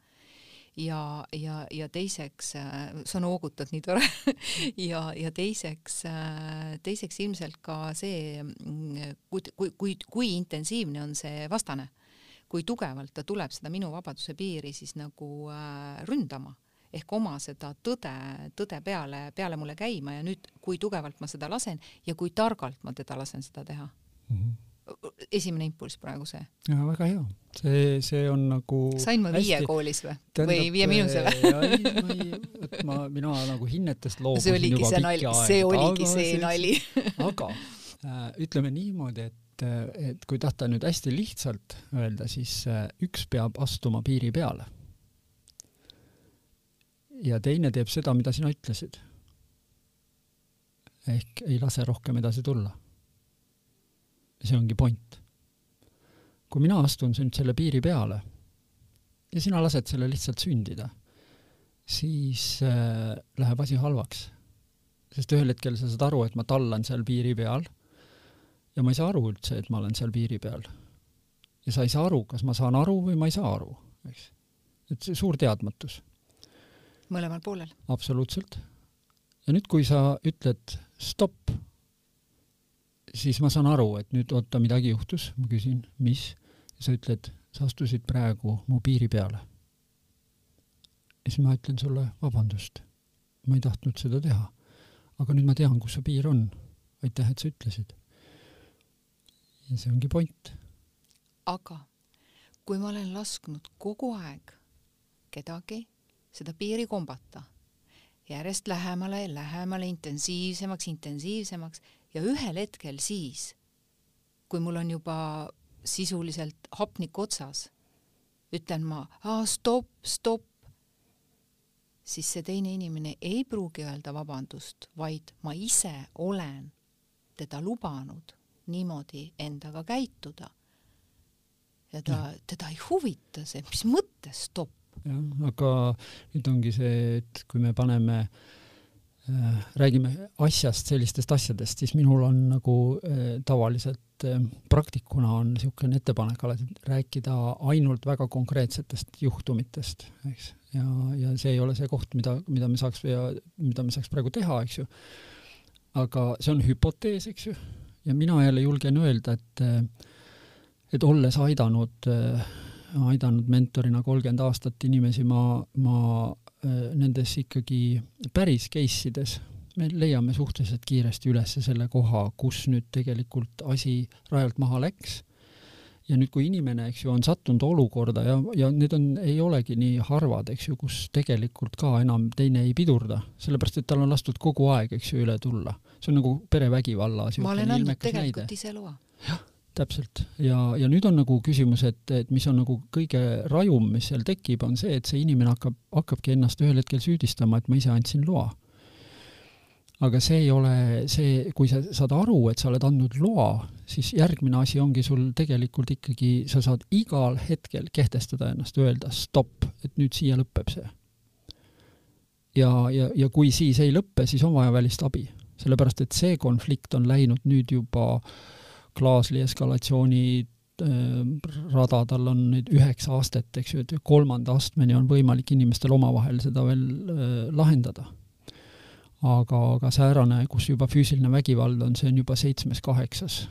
[SPEAKER 1] Ja, ja, ja teiseks, äh, sa noogutad nii tore. Ja, ja teiseks, teiseks ilmselt ka see, kui, kui, kui, kui intensiivne on see vastane. Kui tugevalt ta tuleb seda minu vabaduse piiri siis nagu äh, ründama ehk oma seda tõde, tõde peale, peale mulle käima ja nüüd, kui tugevalt ma seda lasen ja kui targalt ma teda lasen seda teha mm. -hmm esimene impulss praegu see.
[SPEAKER 2] jaa, väga hea. see, see on nagu
[SPEAKER 1] sain ma hästi... viie koolis või? või viie
[SPEAKER 2] ma ei, et ma, mina nagu hinnetest loobusin
[SPEAKER 1] see oligi see nali, see oligi see nali
[SPEAKER 2] aga äh, ütleme niimoodi, et, et kui tahta nüüd hästi lihtsalt öelda, siis äh, üks peab astuma piiri peale ja teine teeb seda, mida sina ütlesid. ehk ei lase rohkem edasi tulla. see ongi point. kui mina astun nüüd selle piiri peale ja sina lased selle lihtsalt sündida, siis äh, läheb asi halvaks. sest ühel hetkel sa saad aru, et ma tallan seal piiri peal ja ma ei saa aru üldse, et ma olen seal piiri peal. ja sa ei saa aru, kas ma saan aru või ma ei saa aru, eks. et see suur teadmatus
[SPEAKER 1] mõlemal poolel.
[SPEAKER 2] absoluutselt. ja nüüd, kui sa ütled stopp, siis ma saan aru, et nüüd oota, midagi juhtus, ma küsin, mis, sa ütled, sa astusid praegu mu piiri peale. ja siis ma ütlen sulle vabandust, ma ei tahtnud seda teha. aga nüüd ma tean, kus see piir on. aitäh, et sa ütlesid. ja see ongi point.
[SPEAKER 1] aga kui ma olen lasknud kogu aeg kedagi seda piiri kombata. Järjest lähemale, lähemale, intensiivsemaks, intensiivsemaks. Ja ühel hetkel siis, kui mul on juba sisuliselt hapnik otsas, ütlen ma stopp, stopp, siis see teine inimene ei pruugi öelda vabandust, vaid ma ise olen teda lubanud niimoodi endaga käituda. ja ta, teda ei huvita see, mis mõttes stopp
[SPEAKER 2] jah, aga nüüd ongi see, et kui me paneme äh, räägime asjast, sellistest asjadest, siis minul on nagu äh, tavaliselt äh, praktikuna on niisugune ettepanek alati rääkida ainult väga konkreetsetest juhtumitest, eks. ja, ja see ei ole see koht, mida, mida me saaks ja mida me saaks praegu teha, eks ju. aga see on hüpotees, eks ju, ja mina jälle julgen öelda, et et olles aidanud äh, aidanud mentorina kolmkümmend aastat inimesi, ma, ma äh, nendes ikkagi päris case ides me leiame suhteliselt kiiresti üles selle koha, kus nüüd tegelikult asi rajalt maha läks. ja nüüd, kui inimene, eks ju, on sattunud olukorda ja, ja need on, ei olegi nii harvad, eks ju, kus tegelikult ka enam teine ei pidurda, sellepärast et tal on lastud kogu aeg, eks ju, üle tulla. see on nagu perevägivalla
[SPEAKER 1] ma olen andnud tegelikult näide. ise loa.
[SPEAKER 2] jah täpselt ja, ja nüüd on nagu küsimus, et, et mis on nagu kõige rajum, mis seal tekib, on see, et see inimene hakkab, hakkabki ennast ühel hetkel süüdistama, et ma ise andsin loa. aga see ei ole see, kui sa saad aru, et sa oled andnud loa, siis järgmine asi ongi sul tegelikult ikkagi, sa saad igal hetkel kehtestada ennast, öelda stopp, et nüüd siia lõpeb see. ja, ja, ja kui siis ei lõppe, siis on vaja välist abi, sellepärast et see konflikt on läinud nüüd juba äh, klaasli eskalatsiooni äh, rada, tal on nüüd üheksa astet, eks ju, et kolmanda astmeni on võimalik inimestel omavahel seda veel äh, lahendada. aga, aga säärane, kus juba füüsiline vägivald on, see on juba seitsmes-kaheksas,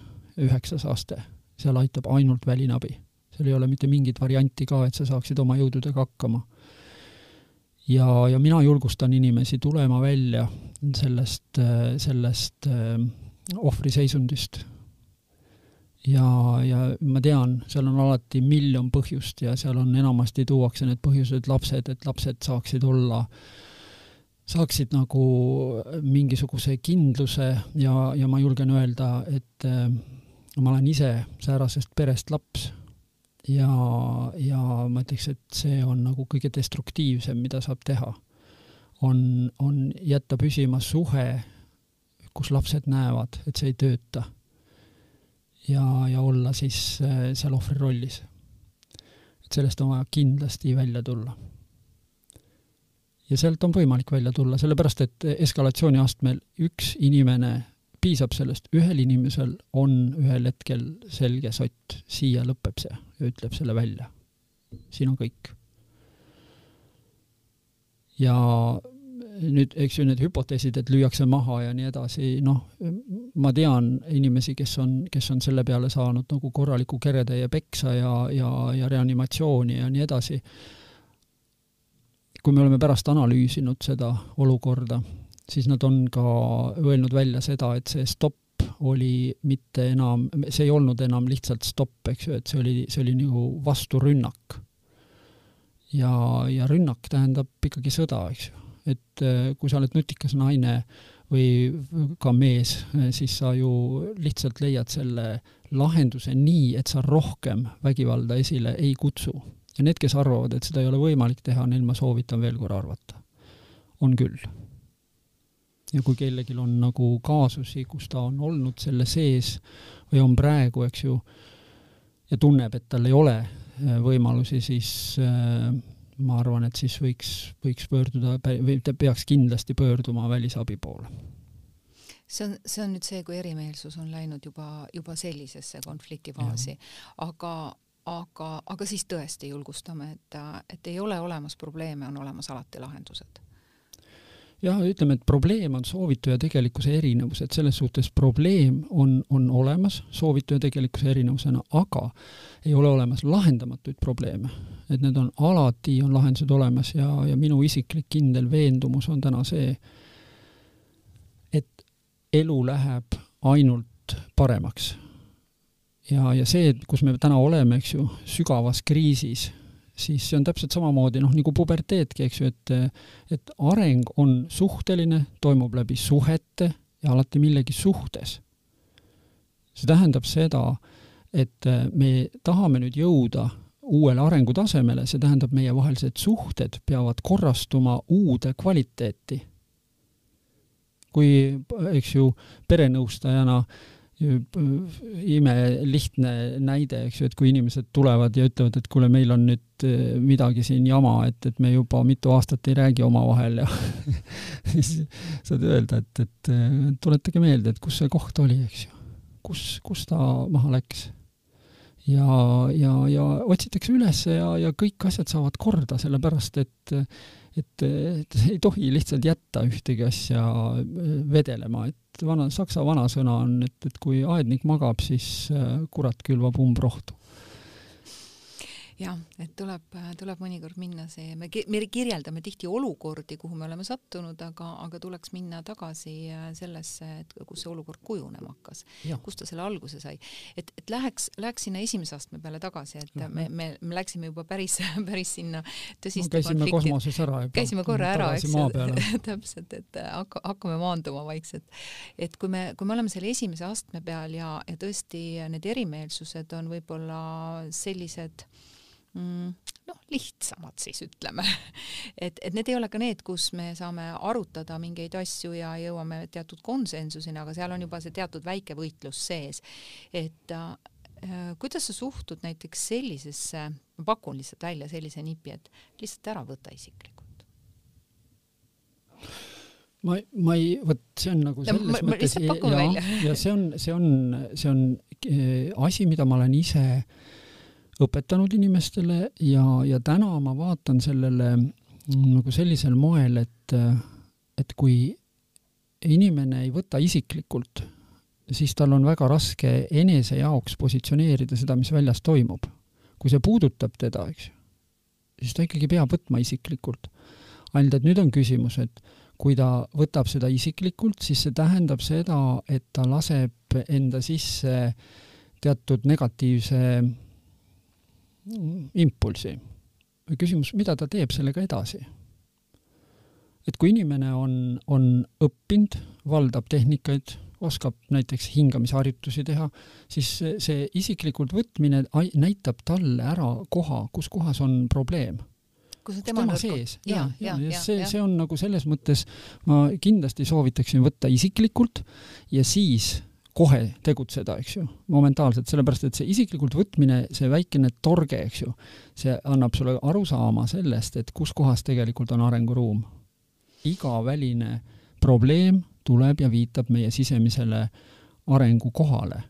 [SPEAKER 2] üheksas aste, seal aitab ainult väline abi. seal ei ole mitte mingit varianti ka, et sa saaksid oma jõududega hakkama. ja, ja mina julgustan inimesi tulema välja sellest, sellest äh, ohvriseisundist ja, ja ma tean, seal on alati miljon põhjust ja seal on enamasti tuuakse need põhjused lapsed, et lapsed saaksid olla, saaksid nagu mingisuguse kindluse ja, ja ma julgen öelda, et äh, ma olen ise säärasest perest laps ja, ja ma ütleks, et see on nagu kõige destruktiivsem, mida saab teha. on, on jätta püsima suhe, kus lapsed näevad, et see ei tööta ja, ja olla siis äh, seal ohvri rollis. et sellest on vaja kindlasti välja tulla. ja sealt on võimalik välja tulla, sellepärast et eskalatsiooni astmel üks inimene, piisab sellest, ühel inimesel on ühel hetkel selge sott, siia lõpeb see ja ütleb selle välja. siin on kõik. ja nüüd, eks ju, need hüpoteesid, et lüüakse maha ja nii edasi, noh, ma tean inimesi, kes on, kes on selle peale saanud nagu korraliku keretäie peksa ja, ja, ja reanimatsiooni ja nii edasi. kui me oleme pärast analüüsinud seda olukorda, siis nad on ka öelnud välja seda, et see stopp oli mitte enam, see ei olnud enam lihtsalt stopp, eks ju, et see oli, see oli nagu vasturünnak. ja, ja rünnak tähendab ikkagi sõda, eks ju. Et äh, kui sa oled nutikas naine või ka mees, siis sa ju lihtsalt leiad selle lahenduse nii, et sa rohkem vägivalda esile ei kutsu. ja need, kes arvavad, et seda ei ole võimalik teha, neil ma soovitan veel korra arvata. on küll ja kui kellelgi on nagu kaasusi, kus ta on olnud selle sees või on praegu, eks ju, ja tunneb, et tal ei ole äh, võimalusi, siis äh, ma arvan, et siis võiks, võiks pöörduda või ta peaks kindlasti pöörduma välisabi poole.
[SPEAKER 1] see on, see on nüüd see, kui erimeelsus on läinud juba, juba sellisesse konfliktifaasi, aga aga, aga siis tõesti julgustame, et, et ei ole olemas probleeme, on olemas alati lahendused
[SPEAKER 2] jah, ütleme, et probleem on soovitu ja tegelikkuse erinevus, et selles suhtes probleem on, on olemas soovitu ja tegelikkuse erinevusena, aga ei ole olemas lahendamatuid probleeme. et need on alati, on lahendused olemas ja, ja minu isiklik kindel veendumus on täna see, et elu läheb ainult paremaks. ja, ja see, kus me täna oleme, eks ju, sügavas kriisis siis see on täpselt samamoodi noh, nagu puberteetki, eks ju, et et areng on suhteline, toimub läbi suhete ja alati millegi suhtes. see tähendab seda, et me tahame nüüd jõuda uuele arengutasemele, see tähendab, meievahelised suhted peavad korrastuma uude kvaliteeti. kui, eks ju, perenõustajana äh, imelihtne näide, eks ju, et kui inimesed tulevad ja ütlevad, et kuule, meil on nüüd eh, midagi siin jama, et, et me juba mitu aastat ei räägi omavahel ja siis saad öelda, et, et tuletage meelde, et kus see koht oli, eks ju. kus, kus ta maha läks. ja, ja, ja otsitakse üles ja, ja kõik asjad saavad korda, sellepärast et et, et ei tohi lihtsalt jätta ühtegi asja vedelema, et vana, saksa vanasõna on, et, et kui aednik magab, siis äh, kurat külvab umbrohtu
[SPEAKER 1] jah, et tuleb, tuleb mõnikord minna see, me, me kirjeldame tihti olukordi, kuhu me oleme sattunud, aga, aga tuleks minna tagasi äh, sellesse, et kus see olukord kujunema hakkas, kust ta selle alguse sai. et, et läheks, läheks sinna esimese astme peale tagasi, et me, me, me läksime juba päris, päris sinna tõsiste
[SPEAKER 2] no, käisime kosmoses ära juba.
[SPEAKER 1] käisime korra ära, eks täpselt, et hakka, hakkame maanduma vaikselt. et kui me, kui me oleme selle esimese astme peal ja, ja tõesti need erimeelsused on võib-olla sellised mm, noh, lihtsamad siis ütleme. et, et need ei ole ka need, kus me saame arutada mingeid asju ja jõuame teatud konsensuseni, aga seal on juba see teatud väike võitlus sees. et äh, kuidas sa suhtud näiteks sellisesse, ma pakun lihtsalt välja sellise nipi, et lihtsalt ära võta isiklikult
[SPEAKER 2] ma, ma ei, vot see on nagu selles
[SPEAKER 1] ma,
[SPEAKER 2] mõttes
[SPEAKER 1] ja,
[SPEAKER 2] ja see on, see on, see on äh, asi, mida ma olen ise äh, õpetanud inimestele ja, ja täna ma vaatan sellele nagu sellisel moel, et, et kui inimene ei võta isiklikult, siis tal on väga raske enese jaoks positsioneerida seda, mis väljas toimub. kui see puudutab teda, eks ju, siis ta ikkagi peab võtma isiklikult. ainult et nüüd on küsimus, et kui ta võtab seda isiklikult, siis see tähendab seda, et ta laseb enda sisse teatud negatiivse impulsi. küsimus, mida ta teeb sellega edasi? et kui inimene on, on õppinud, valdab tehnikaid, oskab näiteks hingamisharjutusi teha, siis see, isiklikult võtmine näitab talle ära koha, kus kohas on probleem
[SPEAKER 1] kus on tema, tema
[SPEAKER 2] sees. ja, ja, ja, ja see, see on nagu selles mõttes, ma kindlasti soovitaksin võtta isiklikult ja siis kohe tegutseda, eks ju, momentaalselt, sellepärast et see isiklikult võtmine, see väikene torge, eks ju, see annab sulle arusaama sellest, et kus kohas tegelikult on arenguruum. iga väline probleem tuleb ja viitab meie sisemisele arengukohale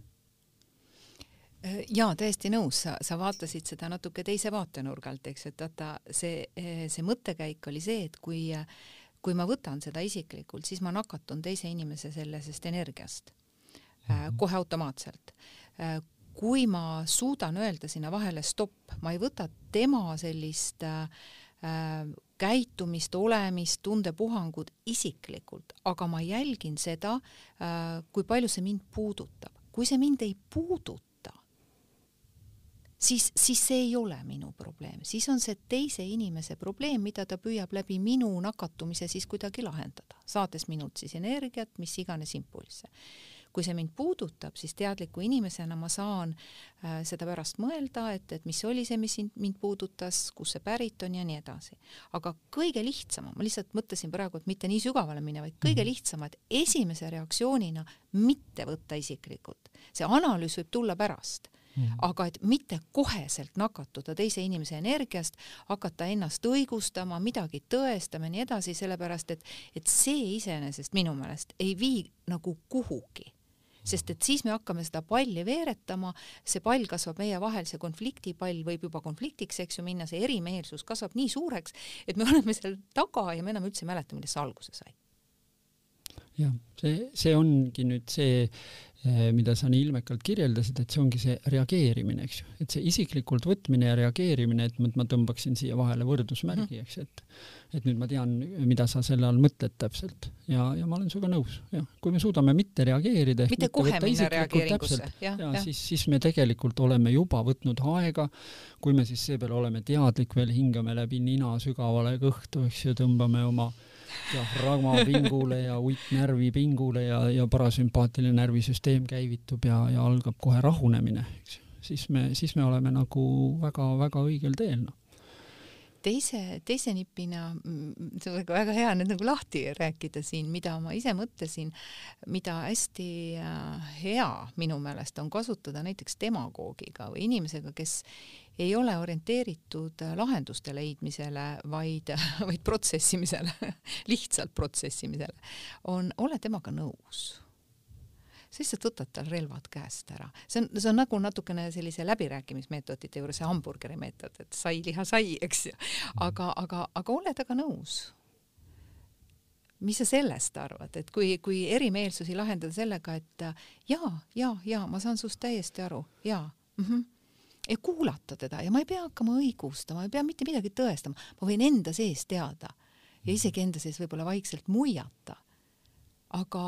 [SPEAKER 1] jaa, täiesti nõus, sa, sa vaatasid seda natuke teise vaatenurgalt, eks, et vaata, see, see mõttekäik oli see, et kui kui ma võtan seda isiklikult, siis ma nakatun teise inimese sellisest energiast. Kohe automaatselt. Äh, kui ma suudan öelda sinna vahele stopp, ma ei võta tema sellist äh, käitumist, olemist, tundepuhangut isiklikult, aga ma jälgin seda äh,, kui palju see mind puudutab. kui see mind ei puuduta, siis, siis see ei ole minu probleem, siis on see teise inimese probleem, mida ta püüab läbi minu nakatumise siis kuidagi lahendada, saades minult siis energiat, mis iganes impulsse. Kui see mind puudutab, siis teadliku inimesena ma saan äh, seda pärast mõelda, et, et mis oli see, mis mind puudutas, kust see pärit on ja nii edasi. aga kõige lihtsam, ma lihtsalt mõtlesin praegu, et mitte nii sügavale minna, vaid kõige mhm. lihtsam, et esimese reaktsioonina mitte võtta isiklikult. see analüüs võib tulla pärast Mm -hmm. aga et mitte koheselt nakatuda teise inimese energiast, hakata ennast õigustama, midagi tõestama ja nii edasi, sellepärast et, et see iseenesest minu meelest ei vii nagu kuhugi sest et siis me hakkame seda palli veeretama, see pall kasvab meie vahel, see konfliktipall võib juba konfliktiks, eks ju, minna, see erimeelsus kasvab nii suureks, et me oleme seal taga ja me enam üldse ei mäleta, millest see alguse sai.
[SPEAKER 2] jah, see, see ongi nüüd see mida sa nii ilmekalt kirjeldasid, et see ongi see reageerimine, eks ju, et see isiklikult võtmine ja reageerimine, et ma, tõmbaksin siia vahele võrdusmärgi, mhm. eks, et et nüüd ma tean, mida sa selle all mõtled täpselt. Ja, ja ma olen sinuga nõus, jah, kui me suudame mitte reageerida
[SPEAKER 1] mitte kohe minna reageeringusse,
[SPEAKER 2] jah, ja, ja siis, siis me tegelikult oleme juba võtnud aega, kui me siis seepeale oleme teadlik veel, hingame läbi nina sügavale kõhtu, eks ju, tõmbame oma äh, jah, ragmapingule ja uitnärvipingule ja, ja parasümpaatiline närvisüsteem käivitub ja, ja algab kohe rahunemine, eks ju. siis me, siis me oleme nagu väga-väga õigel teel, noh
[SPEAKER 1] teise, teise nipina, mm, see on väga hea nüüd nagu lahti rääkida siin, mida ma ise mõtlesin, mida hästi äh, hea minu meelest on kasutada näiteks demagoogiga või inimesega, kes ei ole orienteeritud äh, lahenduste leidmisele, vaid, vaid protsessimisele lihtsalt protsessimisele, on, ole temaga nõus sa lihtsalt võtad tal relvad käest ära. see on, see on nagu natukene sellise läbirääkimismeetodite juures see hamburgeri meetod, et sai liha sai, eks ju. aga, aga, aga ole temaga nõus mis sa sellest arvad, et kui, kui erimeelsusi lahendada sellega, et jaa, jaa, jaa, ma saan sinust täiesti aru, jaa mm, -hmm. Ja kuulata teda ja ma ei pea hakkama õigustama, ei pea mitte midagi tõestama, ma võin enda sees teada ja isegi enda sees võib-olla vaikselt muiata. aga,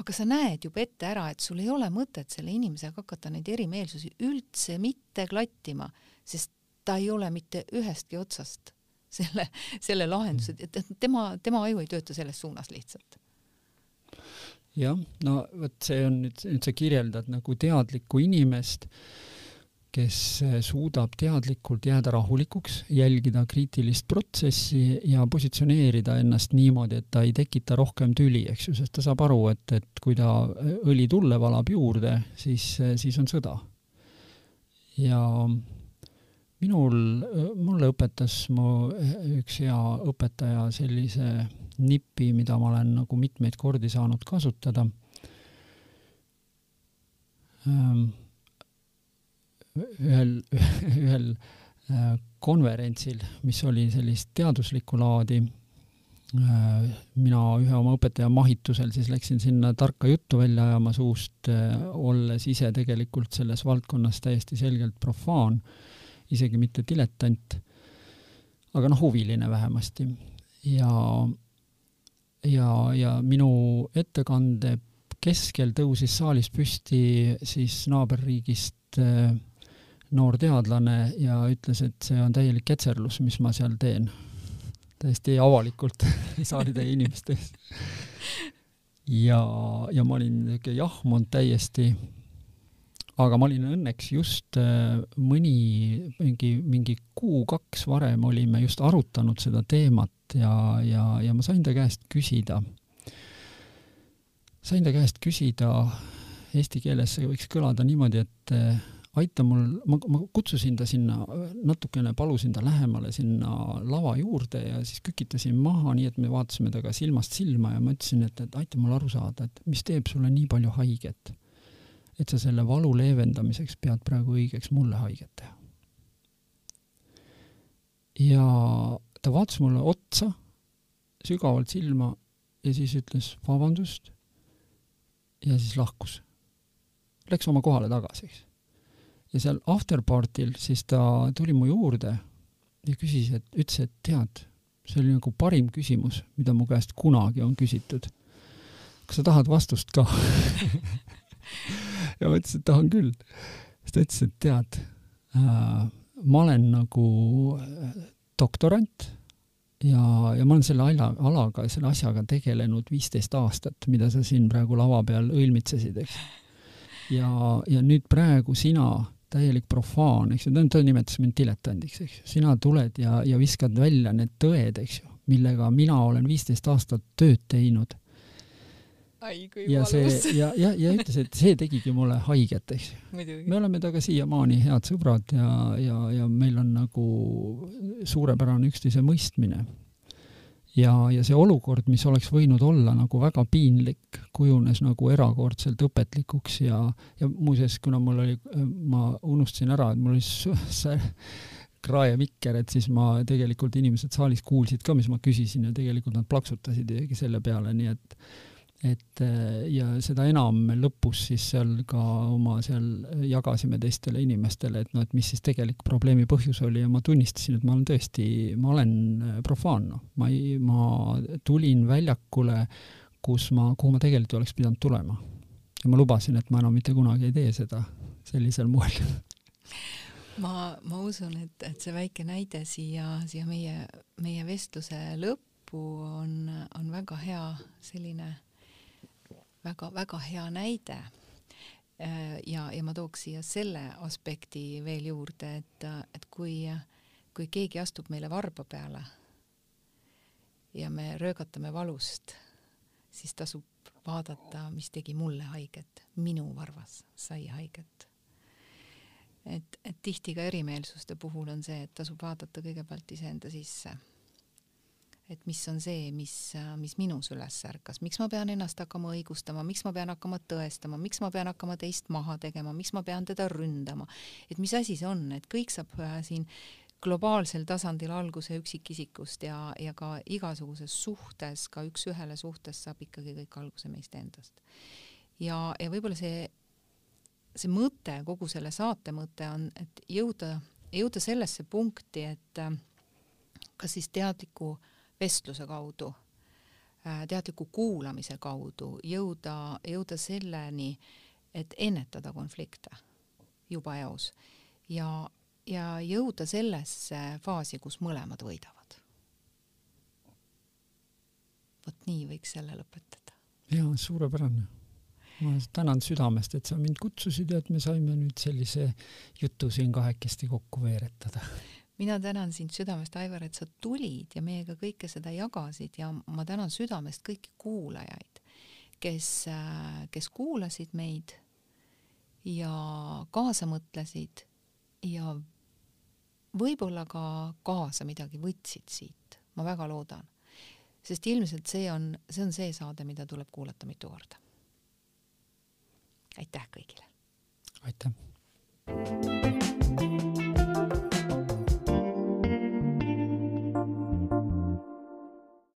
[SPEAKER 1] aga sa näed juba ette ära, et sul ei ole mõtet selle inimesega hakata neid erimeelsusi üldse mitte klattima, sest ta ei ole mitte ühestki otsast selle, selle lahenduse, et tema, tema aju ei tööta selles suunas lihtsalt.
[SPEAKER 2] jah, no vot see on nüüd, nüüd sa kirjeldad nagu teadlikku inimest kes eh, suudab teadlikult jääda rahulikuks, jälgida kriitilist protsessi ja positsioneerida ennast niimoodi, et ta ei tekita rohkem tüli, eks ju, sest ta saab aru, et, et kui ta eh, õli tulle valab juurde, siis, eh, siis on sõda. ja minul, mulle õpetas mu üks hea õpetaja sellise nipi, mida ma olen nagu mitmeid kordi saanud kasutada ähm, ühel, ühel äh, konverentsil, mis oli sellist teaduslikku laadi, äh, mina ühe oma õpetaja mahitusel siis läksin sinna tarka juttu välja ajama suust, äh, olles ise tegelikult selles valdkonnas täiesti selgelt profaan, isegi mitte diletant, aga noh, huviline vähemasti. ja, ja, ja minu ettekande keskel tõusis saalis püsti siis naaberriigist äh, noor teadlane ja ütles, et see on täielik ketserlus, mis ma seal teen. täiesti avalikult saalitäie inimeste ees. ja, ja ma olin niisugune jahmunud täiesti. aga ma olin õnneks just äh, mõni, mingi, mingi kuu-kaks varem olime just arutanud seda teemat ja, ja, ja ma sain ta käest küsida. sain ta käest küsida, eesti keeles see võiks kõlada niimoodi, et äh, aita mul, ma, ma kutsusin ta sinna natukene, palusin ta lähemale sinna lava juurde ja siis kükitasin maha, nii et me vaatasime temaga silmast silma ja ma ütlesin, et, et aita mul aru saada, et mis teeb sulle nii palju haiget. et sa selle valu leevendamiseks pead praegu õigeks mulle haiget teha. ja ta vaatas mulle otsa sügavalt silma ja siis ütles vabandust ja siis lahkus. Läks oma kohale tagasi, eks. Ja seal afterparty'l siis ta tuli mu juurde ja küsis, et ütles, et tead, see oli nagu parim küsimus, mida mu käest kunagi on küsitud. kas sa tahad vastust ka ja ma ütlesin, et tahan küll. siis ta ütles, et tead äh,, ma olen nagu äh, doktorant ja, ja ma olen selle ala, alaga, selle asjaga tegelenud viisteist aastat, mida sa siin praegu lava peal õilmitsesid, eks. ja, ja nüüd praegu sina, täielik profaan, eks ju, ta, ta nimetas mind diletandiks, eks ju, sina tuled ja, ja viskad välja need tõed, eks ju, millega mina olen viisteist aastat tööd teinud. Ja see ja, ja, ja ütles, et see tegigi mulle haiget, eks ju. me oleme temaga siiamaani head sõbrad ja, ja, ja meil on nagu suurepärane üksteise mõistmine. Ja, ja see olukord, mis oleks võinud olla nagu väga piinlik, kujunes nagu erakordselt õpetlikuks ja, ja muuseas, kuna mul oli, ma unustasin ära, et mul oli see krae mikker, et siis ma tegelikult inimesed saalis kuulsid ka, mis ma küsisin ja tegelikult nad plaksutasid isegi selle peale, nii et et äh, ja seda enam lõpus siis seal ka oma seal jagasime teistele inimestele, et noh, et mis siis tegelik probleemi põhjus oli ja ma tunnistasin, et ma olen tõesti, ma olen äh, profaan, noh. ma ei, ma tulin väljakule, kus ma, kuhu ma tegelikult oleks pidanud tulema. ja ma lubasin, et ma enam mitte kunagi ei tee seda sellisel moel
[SPEAKER 1] ma, ma usun, et, et see väike näide siia, siia meie, meie vestluse lõppu on, on väga hea selline väga-väga hea näide. Äh, ja, ja ma tooks siia selle aspekti veel juurde, et, et kui, kui keegi astub meile varba peale ja me röögatame valust, siis tasub vaadata, mis tegi mulle haiget, minu varvas sai haiget. et, et tihti ka erimeelsuste puhul on see, et tasub vaadata kõigepealt iseenda sisse et mis on see, mis, mis minus üles ärkas, miks ma pean ennast hakkama õigustama, miks ma pean hakkama tõestama, miks ma pean hakkama teist maha tegema, miks ma pean teda ründama, et mis asi see on, et kõik saab äh, siin globaalsel tasandil alguse üksikisikust ja, ja ka igasuguses suhtes, ka üks-ühele suhtes saab ikkagi kõik alguse meist endast. ja, ja võib-olla see, see mõte, kogu selle saate mõte on, et jõuda, jõuda sellesse punkti, et äh, kas siis teadliku äh, vestluse kaudu, äh, teadliku kuulamise kaudu jõuda, jõuda selleni, et ennetada konflikte juba eos ja, ja jõuda sellesse faasi, kus mõlemad võidavad. vot nii võiks selle lõpetada.
[SPEAKER 2] jaa, suurepärane. ma tänan südamest, et sa mind kutsusid ja et me saime nüüd sellise jutu siin kahekesti kokku veeretada
[SPEAKER 1] mina tänan sind südamest, Aivar, et sa tulid ja meiega kõike seda jagasid ja ma tänan südamest kõiki kuulajaid, kes, kes kuulasid meid ja kaasa mõtlesid ja võib-olla ka kaasa midagi võtsid siit, ma väga loodan. sest ilmselt see on, see on see saade, mida tuleb kuulata mitu korda. aitäh kõigile!
[SPEAKER 2] aitäh!